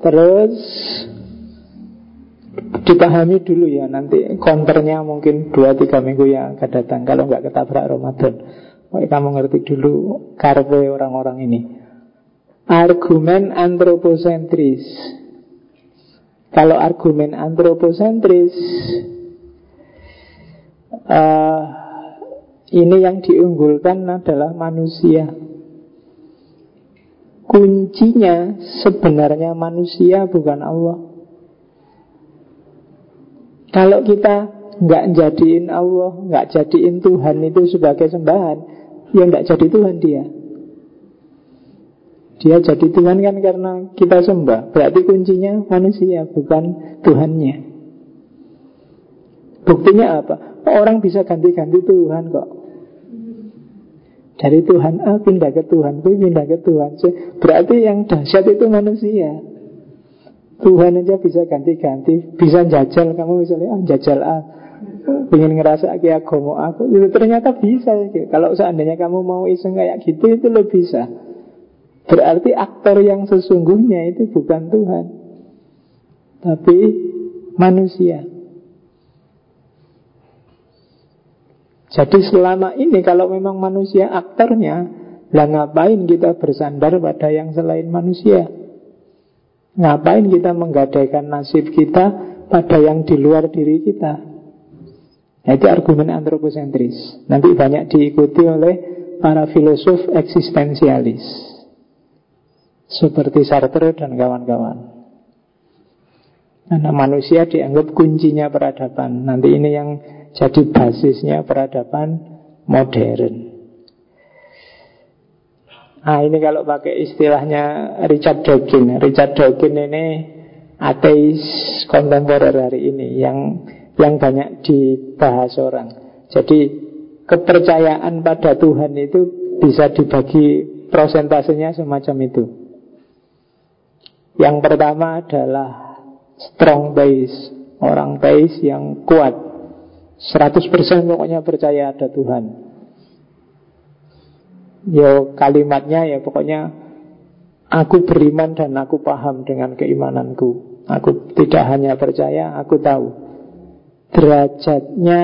Terus dipahami dulu ya nanti konternya mungkin 2-3 minggu yang akan datang kalau nggak ketabrak Ramadan. Kamu ngerti dulu karpe orang-orang ini. Argumen antroposentris kalau argumen antroposentris uh, Ini yang diunggulkan adalah manusia Kuncinya sebenarnya manusia bukan Allah Kalau kita nggak jadiin Allah, nggak jadiin Tuhan itu sebagai sembahan, ya nggak jadi Tuhan dia. Dia jadi Tuhan kan karena kita sembah. Berarti kuncinya manusia bukan Tuhannya. Buktinya apa? Orang bisa ganti-ganti Tuhan kok? Dari Tuhan A pindah ke Tuhan B pindah ke Tuhan C. Berarti yang dahsyat itu manusia Tuhan aja bisa ganti-ganti Bisa jajal. Kamu misalnya ah, jajal A Pengen ngerasa kayak agama aku. Itu Ternyata bisa Kalau seandainya kamu mau iseng kayak gitu Itu lo bisa. Berarti aktor yang sesungguhnya itu bukan Tuhan Tapi manusia. Jadi selama ini kalau memang manusia aktornya Lah ngapain kita bersandar pada yang selain manusia Ngapain kita menggadaikan nasib kita pada yang di luar diri kita nah, Itu argumen antroposentris Nanti banyak diikuti oleh para filosof eksistensialis seperti Sartre dan kawan-kawan. Karena manusia dianggap kuncinya peradaban. Nanti ini yang jadi basisnya peradaban modern. Nah ini kalau pakai istilahnya Richard Dawkins. Richard Dawkins ini ateis kontemporer hari ini yang yang banyak dibahas orang. Jadi kepercayaan pada Tuhan itu bisa dibagi prosentasenya semacam itu. Yang pertama adalah strong base, orang base yang kuat. 100% pokoknya percaya ada Tuhan. Yo kalimatnya ya pokoknya aku beriman dan aku paham dengan keimananku. Aku tidak hanya percaya, aku tahu. Derajatnya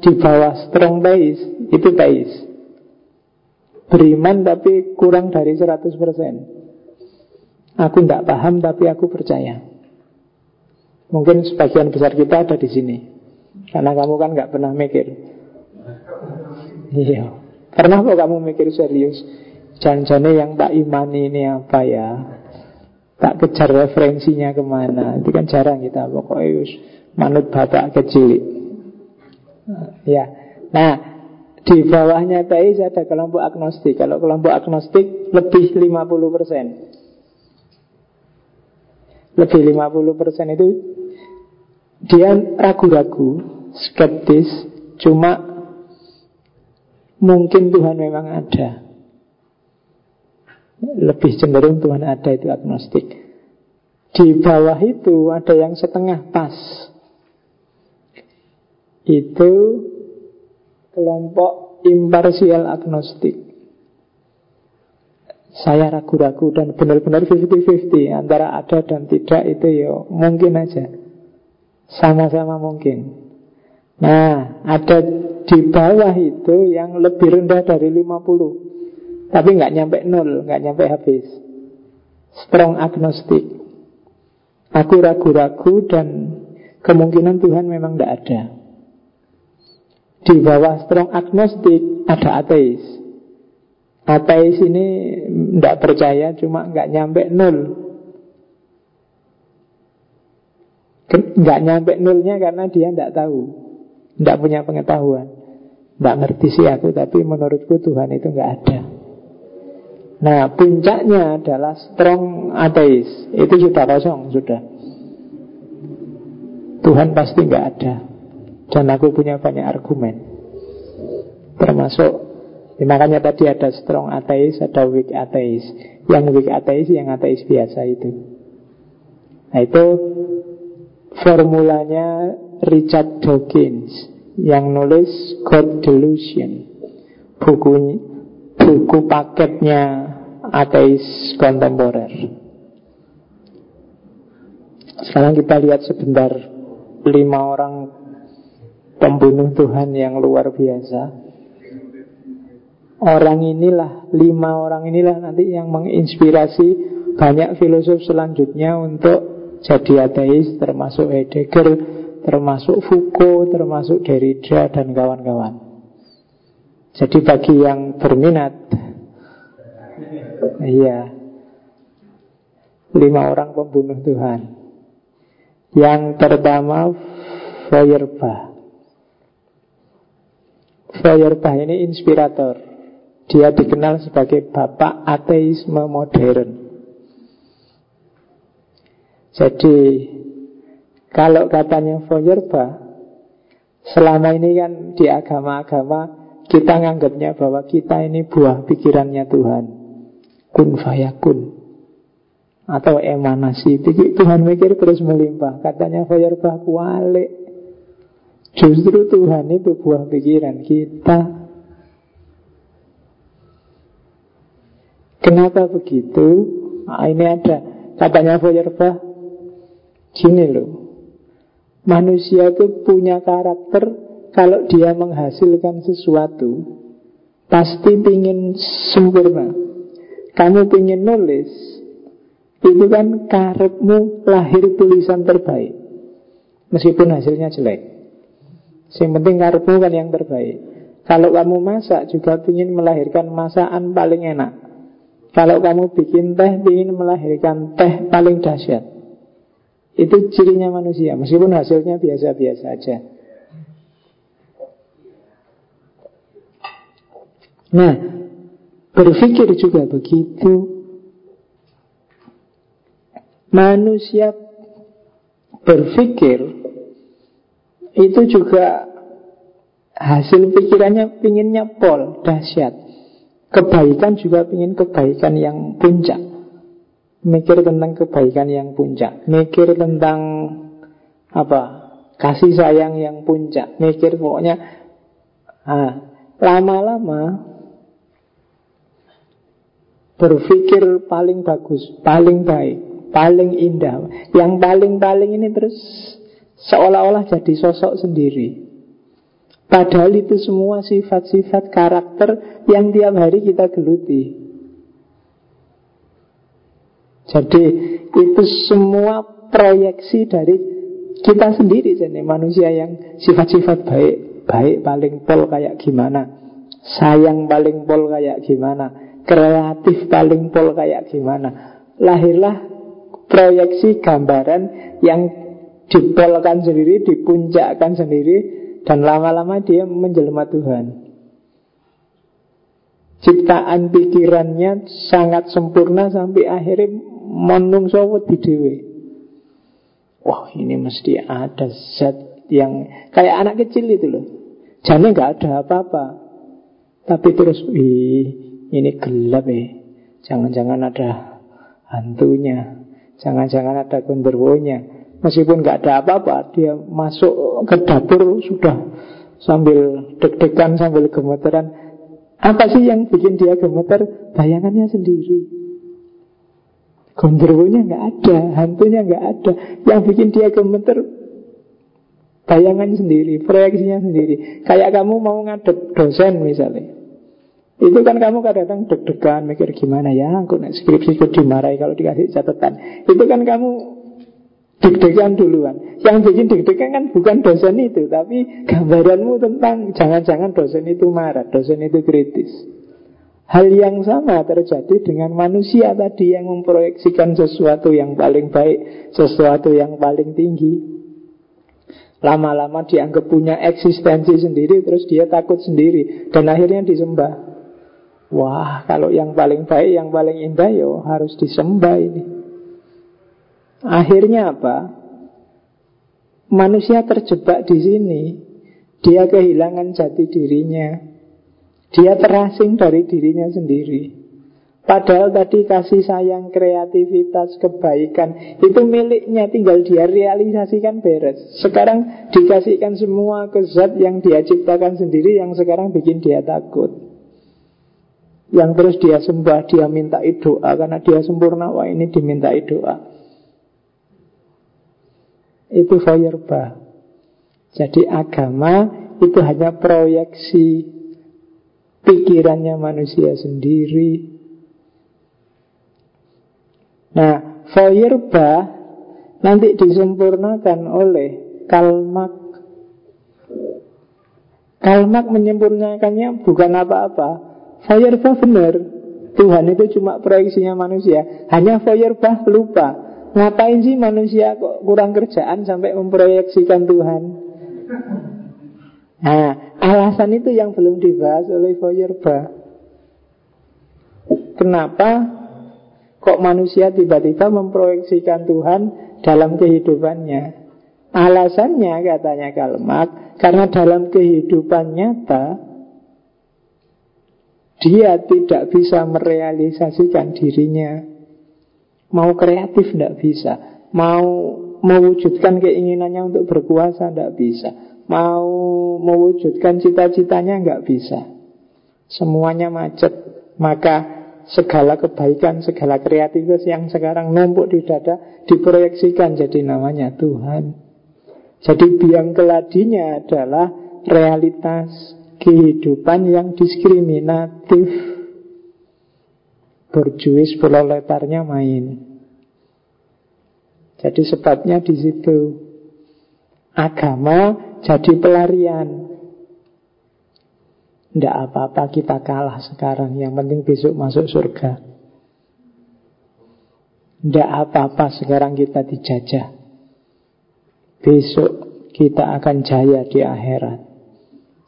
di bawah strong base itu base. Beriman tapi kurang dari 100%. Aku tidak paham tapi aku percaya. Mungkin sebagian besar kita ada di sini. Karena kamu kan nggak pernah mikir. Iya. Pernah kok kamu mikir serius? Jangan-jangan yang tak imani ini apa ya? Tak kejar referensinya ke mana? Itu kan jarang kita Pokoknya manut bapak kecil Ya. Nah di bawahnya teis ada kelompok agnostik. Kalau kelompok agnostik lebih 50% Lebih 50% itu Dia ragu-ragu Skeptis Cuma Mungkin Tuhan memang ada lebih cenderung Tuhan ada itu agnostik. Di bawah itu ada yang setengah pas. Itu kelompok imparsial agnostik. Saya ragu-ragu dan benar-benar 50-50 antara ada dan tidak itu ya mungkin aja. Sama-sama mungkin. Nah, ada di bawah itu yang lebih rendah dari 50. Tapi nggak nyampe nol, nggak nyampe habis. Strong agnostik. Aku ragu-ragu dan kemungkinan Tuhan memang tidak ada. Di bawah strong agnostik ada ateis. Ateis ini tidak percaya, cuma nggak nyampe nol. Nggak nyampe nolnya karena dia tidak tahu, tidak punya pengetahuan. Tidak ngerti sih aku, tapi menurutku Tuhan itu nggak ada. Nah puncaknya adalah strong ateis. Itu sudah kosong sudah. Tuhan pasti nggak ada. Dan aku punya banyak argumen. Termasuk ya Makanya tadi ada strong ateis Ada weak ateis. Yang weak ateis yang ateis biasa itu. Nah itu Formulanya Richard Dawkins Yang nulis God Delusion Buku buku paketnya ateis kontemporer. Sekarang kita lihat sebentar lima orang pembunuh Tuhan yang luar biasa. Orang inilah, lima orang inilah nanti yang menginspirasi banyak filosof selanjutnya untuk jadi ateis, termasuk Heidegger, termasuk Foucault, termasuk Derrida dan kawan-kawan. Jadi bagi yang berminat Iya Lima orang pembunuh Tuhan. Yang pertama Feuerbach. Feuerbach ini inspirator. Dia dikenal sebagai bapak ateisme modern Jadi Kalau katanya Feuerbach Selama ini kan di agama-agama kita nganggapnya bahwa kita ini buah pikirannya Tuhan. Kun fayakun. Atau emanasi. Tuhan mikir terus melimpah. Katanya Fayarbah kualik. Justru Tuhan itu buah pikiran kita. Kenapa begitu? Nah, ini ada. Katanya Fayarbah Gini loh Manusia itu punya karakter kalau dia menghasilkan sesuatu Pasti ingin sempurna. Kamu ingin nulis Itu kan karepmu lahir tulisan terbaik. Meskipun hasilnya jelek. Yang penting karepmu kan yang terbaik. Kalau kamu masak juga ingin melahirkan masakan paling enak. Kalau kamu bikin teh ingin melahirkan teh paling dahsyat Itu cirinya manusia Meskipun hasilnya biasa-biasa aja Nah, berpikir juga begitu. Manusia berpikir itu juga hasil pikirannya pinginnya pol, dahsyat. Kebaikan juga ingin kebaikan yang puncak. Mikir tentang kebaikan yang puncak. Mikir tentang apa? Kasih sayang yang puncak. Mikir pokoknya ah, lama-lama berpikir paling bagus, paling baik, paling indah. Yang paling-paling ini terus seolah-olah jadi sosok sendiri. Padahal itu semua sifat-sifat karakter yang tiap hari kita geluti. Jadi itu semua proyeksi dari kita sendiri jadi manusia yang sifat-sifat baik, baik paling pol kayak gimana, sayang paling pol kayak gimana, kreatif paling pol kayak gimana. Lahirlah proyeksi gambaran yang dipolkan sendiri, dipuncakkan sendiri, dan lama-lama dia menjelma Tuhan. Ciptaan pikirannya sangat sempurna sampai akhirnya menungso di dewe. Wah ini mesti ada zat yang kayak anak kecil itu loh. Jane nggak ada apa-apa. Tapi terus, wih, ini gelap ya. Jangan-jangan ada hantunya. Jangan-jangan ada genderuwonya. Meskipun nggak ada apa-apa, dia masuk ke dapur sudah sambil deg-degan, sambil gemeteran. Apa sih yang bikin dia gemeter? Bayangannya sendiri. Gondrowonya nggak ada, hantunya nggak ada. Yang bikin dia gemeter bayangan sendiri, proyeksinya sendiri. Kayak kamu mau ngadep dosen misalnya. Itu kan kamu kadang-kadang deg-degan mikir gimana ya, aku naik skripsi dimarahi kalau dikasih catatan. Itu kan kamu deg-degan duluan. Yang bikin deg-degan kan bukan dosen itu, tapi gambaranmu tentang jangan-jangan dosen itu marah, dosen itu kritis. Hal yang sama terjadi dengan manusia tadi yang memproyeksikan sesuatu yang paling baik, sesuatu yang paling tinggi. Lama-lama dianggap punya eksistensi sendiri, terus dia takut sendiri, dan akhirnya disembah. Wah, kalau yang paling baik, yang paling indah, yo harus disembah ini. Akhirnya apa? Manusia terjebak di sini. Dia kehilangan jati dirinya. Dia terasing dari dirinya sendiri. Padahal tadi kasih sayang, kreativitas, kebaikan Itu miliknya tinggal dia realisasikan beres. Sekarang dikasihkan semua ke zat yang dia ciptakan sendiri Yang sekarang bikin dia takut. Yang terus dia sembah, dia minta doa. Karena dia sempurna, wah ini diminta doa. Itu fayarba. Jadi agama itu hanya proyeksi pikirannya manusia sendiri. Nah, fayarba nanti disempurnakan oleh kalmak. Kalmak menyempurnakannya bukan apa-apa. Fayarba benar. Tuhan itu cuma proyeksinya manusia. Hanya fayarba lupa. Ngapain sih manusia kok kurang kerjaan sampai memproyeksikan Tuhan? Nah, alasan itu yang belum dibahas oleh Feuerbach. Kenapa kok manusia tiba-tiba memproyeksikan Tuhan dalam kehidupannya? Alasannya katanya Kalmak, karena dalam kehidupan nyata dia tidak bisa merealisasikan dirinya Mau kreatif tidak bisa Mau mewujudkan keinginannya untuk berkuasa tidak bisa Mau mewujudkan cita-citanya nggak bisa. Semuanya macet. Maka segala kebaikan, segala kreativitas yang sekarang numpuk di dada Diproyeksikan jadi namanya Tuhan. Jadi biang keladinya adalah realitas kehidupan yang diskriminatif. Borjuis proletarnya main. Jadi sebabnya di situ agama jadi pelarian. Tidak apa-apa kita kalah sekarang. Yang penting besok masuk surga. Tidak apa-apa sekarang kita dijajah. Besok kita akan jaya di akhirat.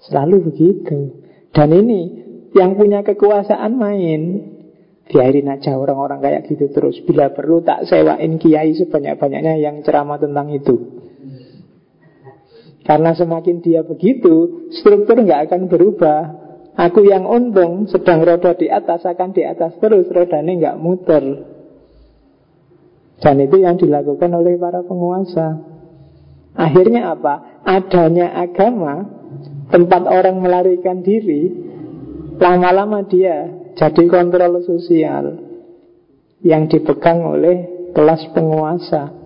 Selalu begitu. Dan ini yang punya kekuasaan main. Biarin aja orang-orang kayak gitu terus. Bila perlu tak sewain kiai sebanyak-banyaknya yang ceramah tentang itu Karena semakin dia begitu Struktur nggak akan berubah Aku yang untung sedang roda di atas akan di atas terus Rodanya nggak muter Dan itu yang dilakukan oleh para penguasa Akhirnya apa? Adanya agama Tempat orang melarikan diri Lama-lama dia jadi kontrol sosial yang dipegang oleh kelas penguasa.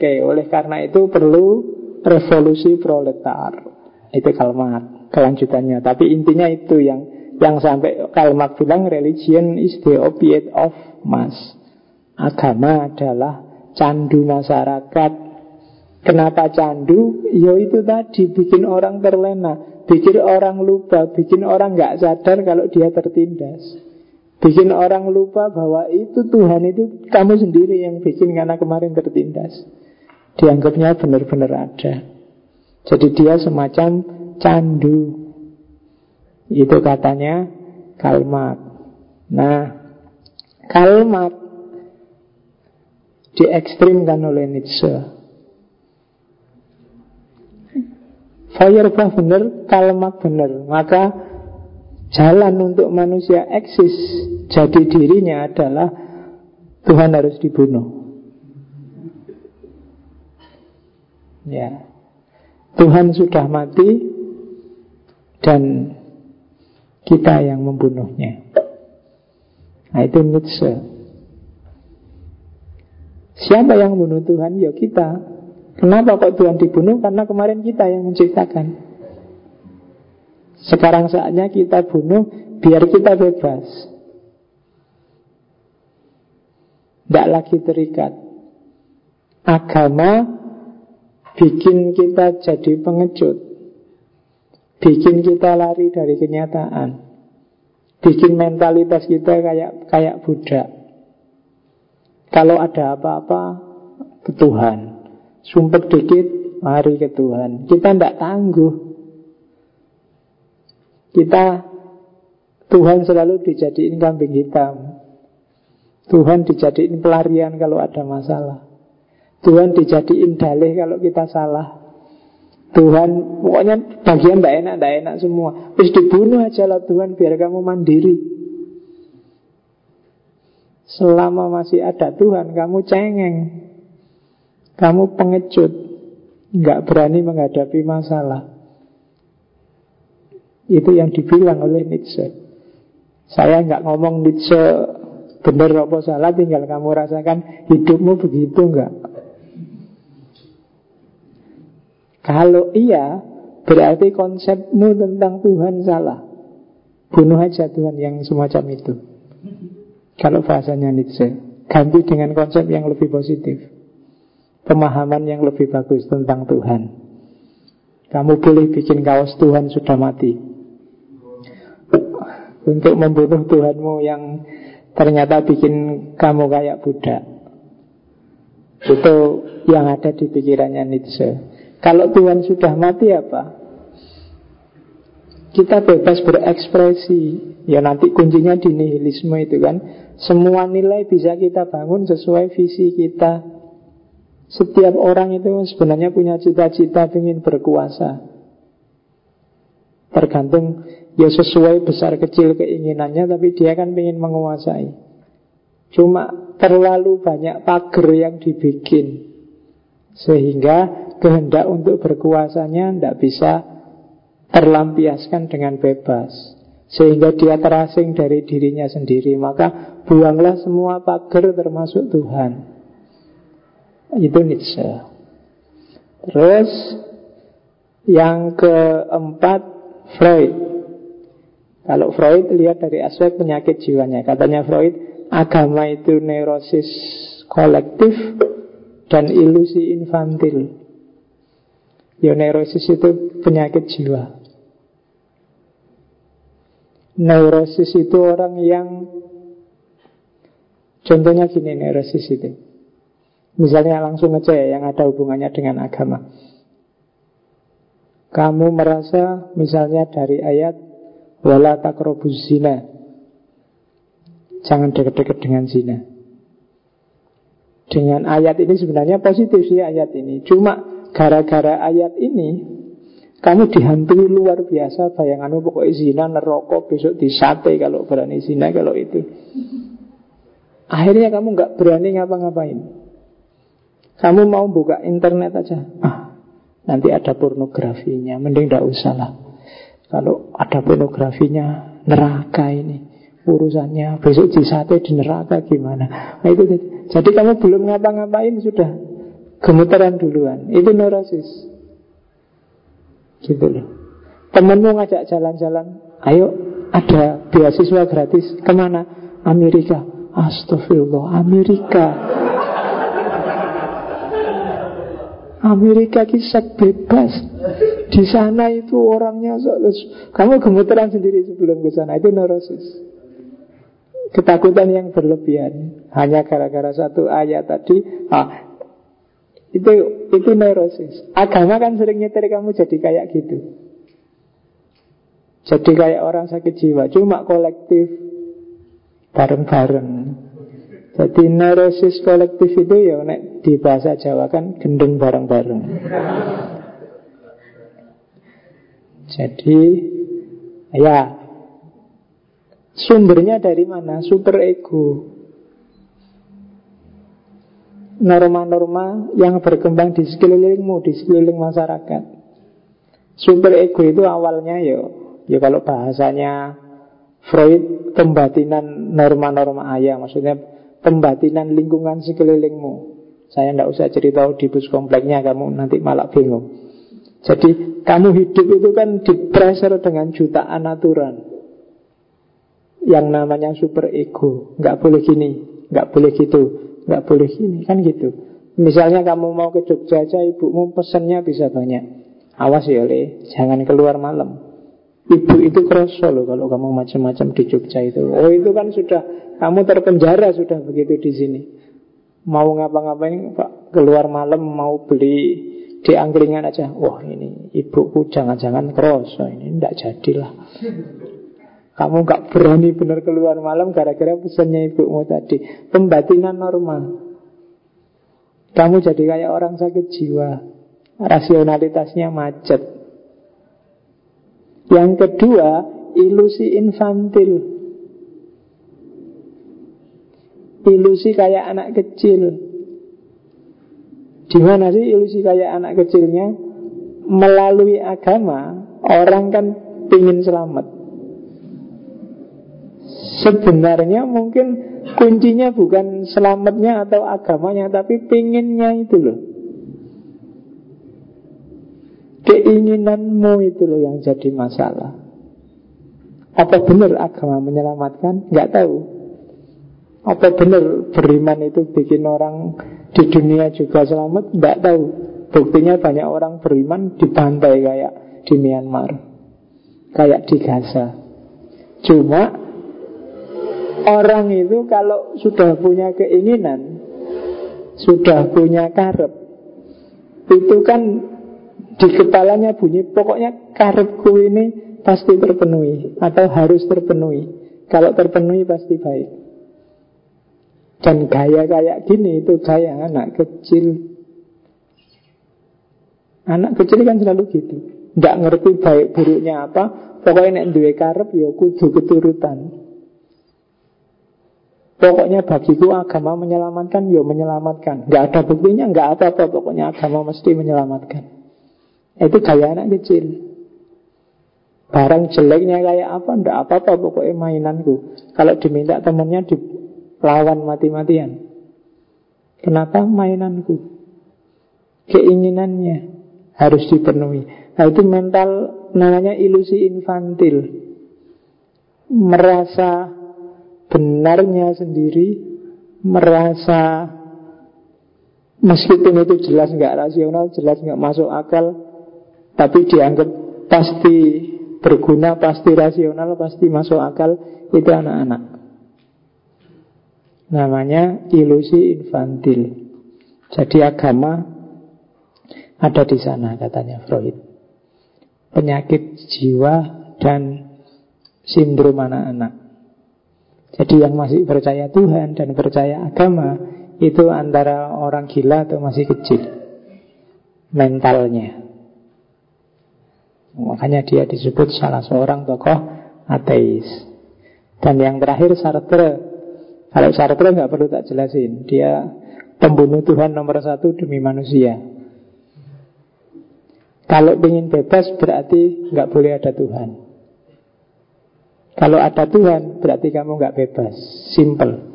Oke, oleh karena itu perlu revolusi proletar. Itu kalimat kelanjutannya. Tapi intinya itu yang yang sampai kalimat bilang religion is the opiate of mass. Agama adalah candu masyarakat. Kenapa candu? Ya itu tadi bikin orang terlena Bikin orang lupa, bikin orang nggak sadar kalau dia tertindas. Bikin orang lupa bahwa itu Tuhan itu kamu sendiri yang bikin karena kemarin tertindas. Dianggapnya benar-benar ada. Jadi dia semacam candu. Itu katanya kalmat. Nah, kalmat diekstrimkan oleh Nietzsche. Feuerbach benar, kalmat benar. Maka jalan untuk manusia eksis jadi dirinya adalah Tuhan harus dibunuh. Ya. Tuhan sudah mati dan kita yang membunuhnya. Nah itu Nietzsche. Siapa yang membunuh Tuhan? Ya kita. Kenapa kok Tuhan dibunuh? Karena kemarin kita yang menciptakan. Sekarang saatnya kita bunuh biar kita bebas. Tidak lagi terikat. Agama bikin kita jadi pengecut. Bikin kita lari dari kenyataan. Bikin mentalitas kita kayak kayak budak. Kalau ada apa-apa ke Tuhan. Sumpet dikit, mari ke Tuhan. Kita tidak tangguh. Kita Tuhan selalu dijadiin kambing hitam. Tuhan dijadiin pelarian kalau ada masalah. Tuhan dijadiin dalih kalau kita salah. Tuhan, pokoknya bagian tidak enak, tidak enak semua. Terus dibunuh aja lah Tuhan biar kamu mandiri. Selama masih ada Tuhan, kamu cengeng. Kamu pengecut nggak berani menghadapi masalah Itu yang dibilang oleh Nietzsche Saya nggak ngomong Nietzsche benar apa salah Tinggal kamu rasakan hidupmu begitu nggak Kalau iya Berarti konsepmu tentang Tuhan salah Bunuh aja Tuhan yang semacam itu Kalau bahasanya Nietzsche Ganti dengan konsep yang lebih positif pemahaman yang lebih bagus tentang Tuhan. Kamu boleh bikin kaos Tuhan sudah mati. Untuk membunuh Tuhanmu yang ternyata bikin kamu kayak budak. Itu yang ada di pikirannya Nietzsche. Kalau Tuhan sudah mati apa? Kita bebas berekspresi. Ya nanti kuncinya di nihilisme itu kan. Semua nilai bisa kita bangun sesuai visi kita, setiap orang itu sebenarnya punya cita-cita ingin berkuasa. Tergantung ya sesuai besar kecil keinginannya tapi dia kan ingin menguasai. Cuma terlalu banyak pagar yang dibikin sehingga kehendak untuk berkuasanya tidak bisa terlampiaskan dengan bebas sehingga dia terasing dari dirinya sendiri maka buanglah semua pagar termasuk Tuhan itu Nietzsche. Terus yang keempat Freud. Kalau Freud lihat dari aspek penyakit jiwanya, katanya Freud agama itu neurosis kolektif dan ilusi infantil. Ya neurosis itu penyakit jiwa. Neurosis itu orang yang Contohnya gini neurosis itu Misalnya langsung aja ya yang ada hubungannya dengan agama. Kamu merasa misalnya dari ayat wala takrobus zina. Jangan dekat-dekat dengan zina. Dengan ayat ini sebenarnya positif sih ayat ini. Cuma gara-gara ayat ini kamu dihantui luar biasa bayanganmu pokoknya zina nerokok besok disate kalau berani zina kalau itu. Akhirnya kamu nggak berani ngapa-ngapain. Kamu mau buka internet aja. Ah, Nanti ada pornografinya Mending tidak usah lah. Kalau ada pornografinya Neraka ini. Urusannya besok di sate di neraka gimana? Nah, itu, Jadi kamu belum ngapa-ngapain Sudah gemeteran duluan Itu neurosis Gitu loh Temenmu ngajak jalan-jalan Ayo ada beasiswa gratis Ke mana? Amerika Astagfirullah Amerika Amerika kisah bebas. Di sana itu orangnya kamu gemeteran sendiri sebelum ke sana itu neurosis. Ketakutan yang berlebihan hanya gara-gara satu ayat tadi. Ah, itu itu neurosis. Agama kan sering nyetir kamu jadi kayak gitu. Jadi kayak orang sakit jiwa, cuma kolektif bareng-bareng. Jadi neurosis kolektif itu ya nek di bahasa Jawa kan gendeng bareng-bareng. Jadi ya sumbernya dari mana? Super ego. Norma-norma yang berkembang di sekelilingmu, di sekeliling masyarakat. Super ego itu awalnya ya, ya kalau bahasanya Freud pembatinan norma-norma ayah, maksudnya pembatinan lingkungan sekelilingmu. Saya tidak usah cerita di bus kompleknya, kamu nanti malah bingung. Jadi kamu hidup itu kan di pressure dengan jutaan aturan Yang namanya super ego Nggak boleh gini, nggak boleh gitu Nggak boleh gini, kan gitu. Misalnya kamu mau ke Jogja aja Ibumu pesennya bisa banyak. Awas ya le, jangan keluar malam. Ibu itu kroso loh kalau kamu macam-macam di Jogja itu. Oh itu kan sudah, kamu terpenjara sudah begitu di sini. Mau ngapa-ngapain Pak? Keluar malam mau beli di angkringan aja. Wah ini ibuku jangan-jangan kroso ini. Tidak jadilah kamu gak berani benar keluar malam gara-gara pesannya ibumu tadi. Pembatinan normal. Kamu jadi kayak orang sakit jiwa. Rasionalitasnya macet. Yang kedua ilusi infantil. Ilusi kayak anak kecil. Di mana sih ilusi kayak anak kecilnya? Melalui agama, orang kan ingin selamat. Sebenarnya mungkin kuncinya bukan selamatnya atau agamanya, tapi pinginnya itu loh. Keinginanmu itu loh yang jadi masalah. Apa benar agama menyelamatkan? Nggak tahu. Apa benar beriman itu bikin orang di dunia juga selamat? Tidak tahu. Buktinya banyak orang beriman dibantai kayak di Myanmar. Kayak di Gaza. Cuma orang itu kalau sudah punya keinginan, sudah punya karep, itu kan di kepalanya bunyi pokoknya karepku ini pasti terpenuhi atau harus terpenuhi. Kalau terpenuhi pasti baik. Dan gaya kayak gini itu gaya anak kecil Anak kecil kan selalu gitu Tidak ngerti baik buruknya apa Pokoknya nek duwe karep ya kudu keturutan Pokoknya bagiku agama menyelamatkan Ya menyelamatkan. Gak ada buktinya Gak apa-apa. Pokoknya agama mesti menyelamatkan. Itu gaya anak kecil. Barang jeleknya kayak apa Nggak apa-apa. Pokoknya mainanku. Kalau diminta temennya di, Lawan mati-matian. Kenapa mainanku? Keinginannya Harus dipenuhi. Nah itu mental namanya ilusi infantil. Merasa benarnya sendiri Merasa Meskipun itu jelas nggak rasional Jelas nggak masuk akal Tapi dianggap pasti berguna Pasti rasional Pasti masuk akal Itu anak-anak Namanya ilusi infantil. Jadi agama ada di sana katanya Freud. Penyakit jiwa dan sindrom anak-anak. Jadi yang masih percaya Tuhan dan percaya agama itu antara orang gila atau masih kecil mentalnya. Makanya dia disebut salah seorang tokoh ateis. Dan yang terakhir Sartre kalau Sartre nggak perlu tak jelasin, dia pembunuh Tuhan nomor satu demi manusia. Kalau ingin bebas berarti nggak boleh ada Tuhan. Kalau ada Tuhan berarti kamu nggak bebas, simple.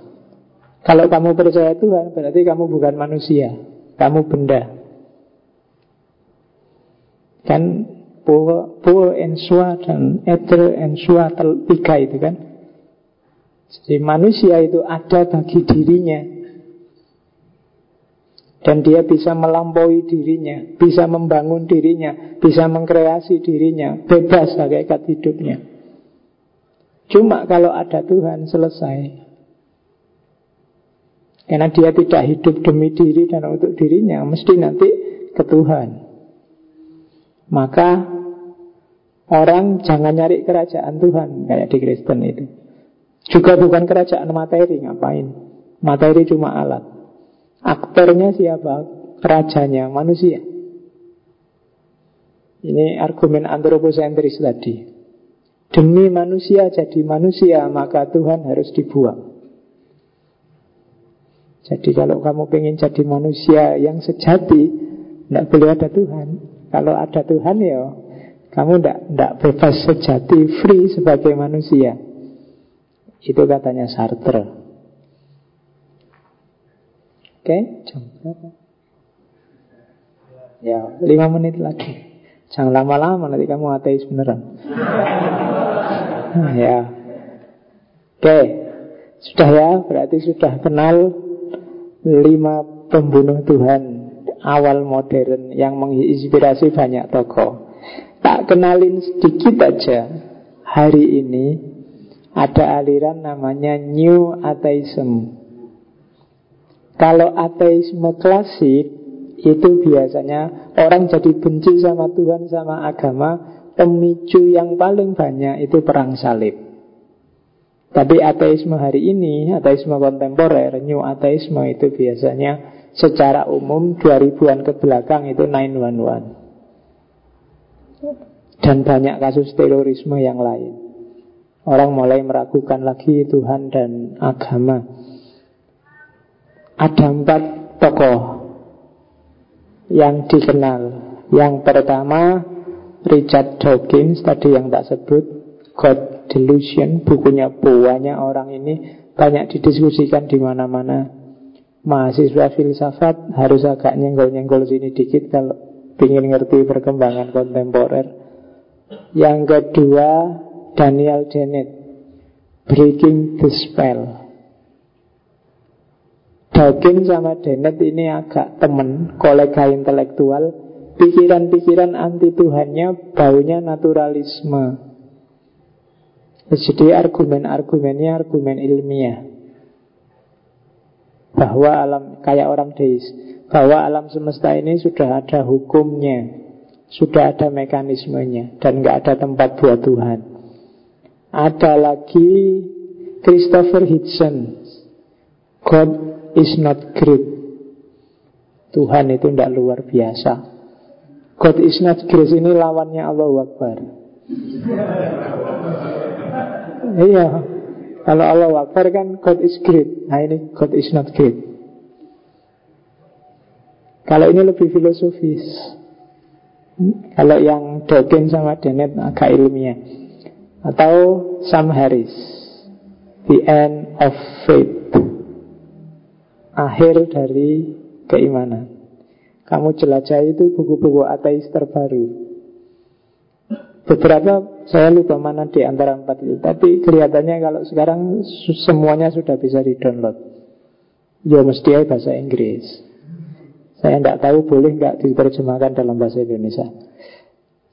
Kalau kamu percaya Tuhan berarti kamu bukan manusia, kamu benda. Kan Po, ensua dan eter ensua tiga itu kan? Jadi manusia itu ada bagi dirinya. Dan dia bisa melampaui dirinya Bisa membangun dirinya Bisa mengkreasi dirinya Bebas hakikat hidupnya Cuma kalau ada Tuhan selesai. Karena dia tidak hidup demi diri dan untuk dirinya Mesti nanti ke Tuhan. Maka Orang jangan nyari kerajaan Tuhan Kayak di Kristen itu. Juga bukan kerajaan materi Ngapain? Materi cuma alat. Aktornya siapa? Rajanya manusia. Ini argumen antroposentris tadi Demi manusia jadi manusia Maka Tuhan harus dibuang jadi kalau kamu ingin jadi manusia yang sejati, tidak boleh ada Tuhan. Kalau ada Tuhan ya, kamu tidak bebas sejati, free sebagai manusia. Itu katanya Sartre. Oke, jam berapa? Ya, lima menit lagi. Jangan lama-lama nanti kamu ateis beneran. ya. Oke, sudah ya, berarti sudah kenal lima pembunuh Tuhan awal modern yang menginspirasi banyak tokoh. Tak kenalin sedikit aja. Hari ini ada aliran namanya New Atheism. Kalau ateisme klasik itu biasanya orang jadi benci sama Tuhan sama agama, pemicu yang paling banyak itu perang salib. Tapi ateisme hari ini, ateisme kontemporer, new ateisme itu biasanya secara umum 2000-an ke belakang itu 911. Dan banyak kasus terorisme yang lain. Orang mulai meragukan lagi Tuhan dan agama. Ada empat tokoh yang dikenal. Yang pertama Richard Dawkins tadi yang tak sebut, God Delusion, bukunya banyak orang ini banyak didiskusikan di mana-mana. Mahasiswa filsafat harus agak nyenggol-nyenggol sini dikit kalau ingin ngerti perkembangan kontemporer. Yang kedua, Daniel Dennett, Breaking the Spell. Dawkins sama Dennett ini agak temen, kolega intelektual. Pikiran-pikiran anti Tuhannya baunya naturalisme. Jadi argumen-argumennya argumen ilmiah. Bahwa alam, kayak orang deis. Bahwa alam semesta ini sudah ada hukumnya. Sudah ada mekanismenya. Dan nggak ada tempat buat Tuhan. Ada lagi Christopher Hitchens God is not great Tuhan itu tidak luar biasa God is not great ini lawannya Allah Akbar Iya. Kalau Allah Akbar kan God is great. Nah ini God is not great. Kalau ini lebih filosofis. Kalau yang Dawkins sama Dennett agak ilmiah. Atau Sam Harris. The End of Faith. Akhir dari keimanan. Kamu jelajah itu buku-buku ateis terbaru. Beberapa saya lupa mana di antara empat itu Tapi kelihatannya kalau sekarang semuanya sudah bisa di-download Ya mesti bahasa Inggris Saya tidak tahu boleh nggak diterjemahkan dalam bahasa Indonesia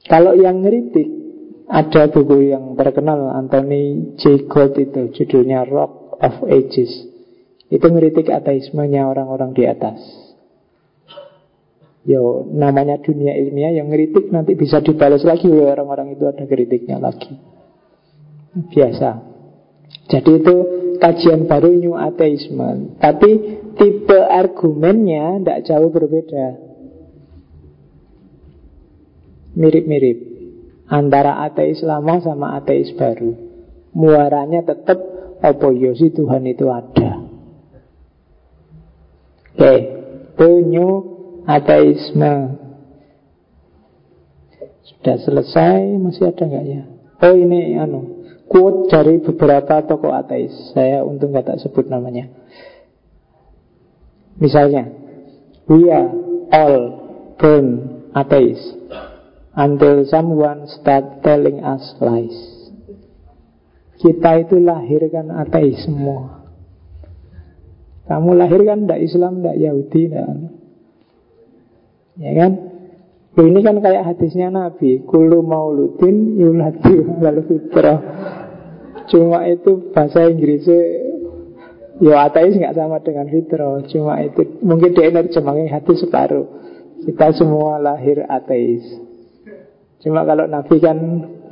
Kalau yang ngeritik Ada buku yang terkenal Anthony J. Gold itu Judulnya Rock of Ages Itu ngeritik ateismenya orang-orang di atas Yo, namanya dunia ilmiah yang ngeritik nanti bisa dibalas lagi oleh orang-orang itu ada kritiknya lagi. Biasa. Jadi itu kajian baru new ateisme. Tapi tipe argumennya tidak jauh berbeda. Mirip-mirip antara ateis lama sama ateis baru. Muaranya tetap apa yosi ya Tuhan itu ada. Oke, okay. itu new ateisme. Sudah selesai, masih ada nggak ya? Oh ini anu quote dari beberapa tokoh ateis. Saya untung nggak tak sebut namanya. Misalnya, we are all born atheist until someone start telling us lies. Kita itu lahir kan ateis semua. Kamu lahir kan tidak Islam, tidak Yahudi, tidak Ya kan? Ini kan kayak hadisnya Nabi. Kulu mauludin yuladu lalu fitrah. Cuma itu bahasa Inggrisnya Ya ateis nggak sama dengan fitro Cuma itu mungkin dia nerjemahin hati separuh. Kita semua lahir ateis. Cuma kalau Nabi kan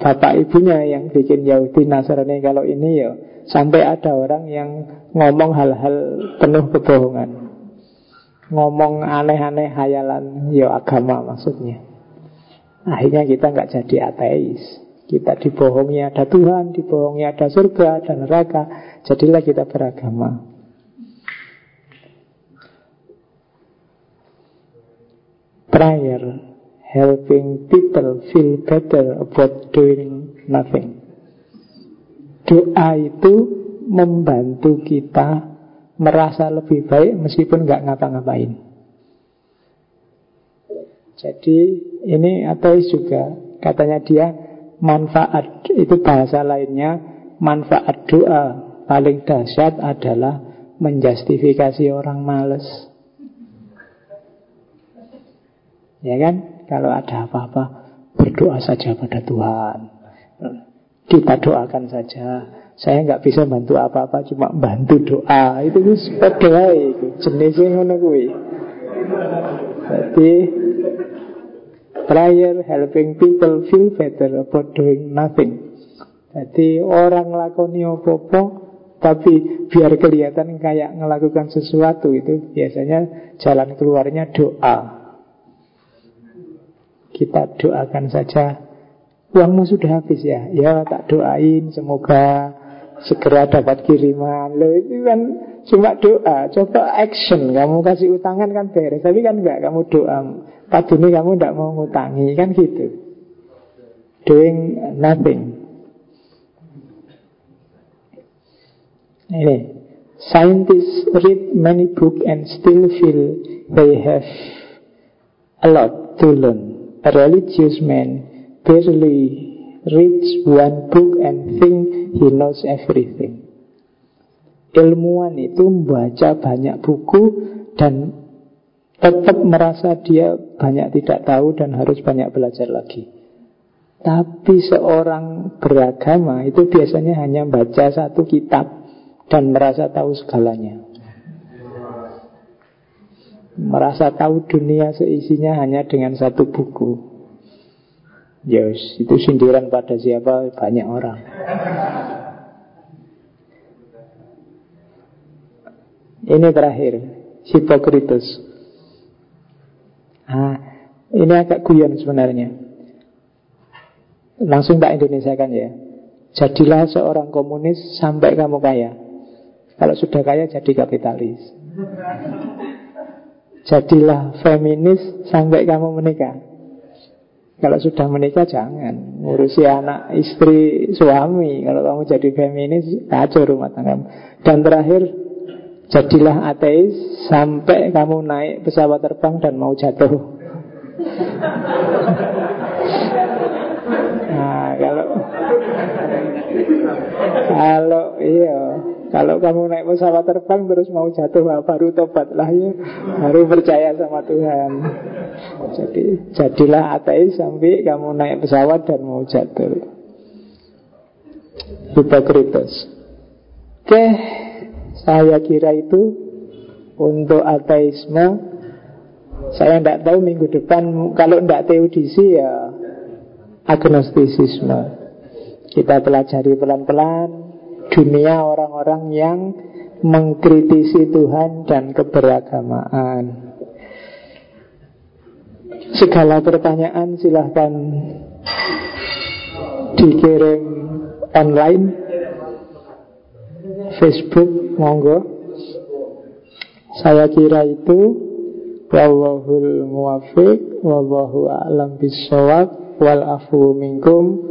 bapak ibunya yang bikin Yahudi Nasrani Kalau ini ya sampai ada orang yang ngomong hal-hal penuh kebohongan Ngomong aneh-aneh hayalan ya agama maksudnya Akhirnya kita nggak jadi ateis kita dibohongi ada Tuhan, dibohongi ada surga dan neraka. Jadilah kita beragama. Prayer helping people feel better about doing nothing. Doa itu membantu kita merasa lebih baik meskipun nggak ngapa-ngapain. Jadi ini ateis juga katanya dia manfaat itu bahasa lainnya manfaat doa paling dahsyat adalah menjustifikasi orang males. Ya kan? Kalau ada apa-apa berdoa saja pada Tuhan. Kita doakan saja. Saya nggak bisa bantu apa-apa, cuma bantu doa. Itu doa itu jenisnya ngono Jadi Prayer helping people feel better about doing nothing. Jadi orang lakoni opo-opo tapi biar kelihatan kayak melakukan sesuatu itu biasanya jalan keluarnya doa. Kita doakan saja. Uangmu sudah habis ya? Ya tak doain semoga segera dapat kiriman. Loh itu kan cuma doa. Coba action. Kamu kasih utangan kan beres. Tapi kan enggak kamu doa. Tadi ini kamu tidak mau ngutangi Kan gitu Doing nothing Ini Scientists read many books and still feel they have a lot to learn. A religious man barely reads one book and think he knows everything. Ilmuwan itu membaca banyak buku dan tetap merasa dia banyak tidak tahu dan harus banyak belajar lagi. Tapi seorang beragama itu biasanya hanya baca satu kitab dan merasa tahu segalanya. Merasa tahu dunia seisinya hanya dengan satu buku. Yes, itu sindiran pada siapa banyak orang. Ini terakhir, Hipokritus. Nah, ini agak guyon sebenarnya. Langsung tak Indonesia kan ya. Jadilah seorang komunis sampai kamu kaya. Kalau sudah kaya jadi kapitalis. Jadilah feminis sampai kamu menikah. Kalau sudah menikah jangan ngurusi anak, istri, suami. Kalau kamu jadi feminis kacau rumah tangga. Dan terakhir Jadilah ateis sampai kamu naik pesawat terbang dan mau jatuh. Nah, kalau kalau iya, kalau kamu naik pesawat terbang terus mau jatuh, baru tobat lah ya, baru percaya sama Tuhan. Jadi jadilah ateis sampai kamu naik pesawat dan mau jatuh. Hipokritus. Oke. Saya kira itu untuk ateisme saya tidak tahu minggu depan kalau tidak teodisi ya agnostisisme. Kita pelajari pelan-pelan dunia orang-orang yang mengkritisi Tuhan dan keberagamaan. Segala pertanyaan silahkan dikirim online. Facebook monggo. Saya kira itu. Wallahul muwafiq wallahu a'lam wal afu minkum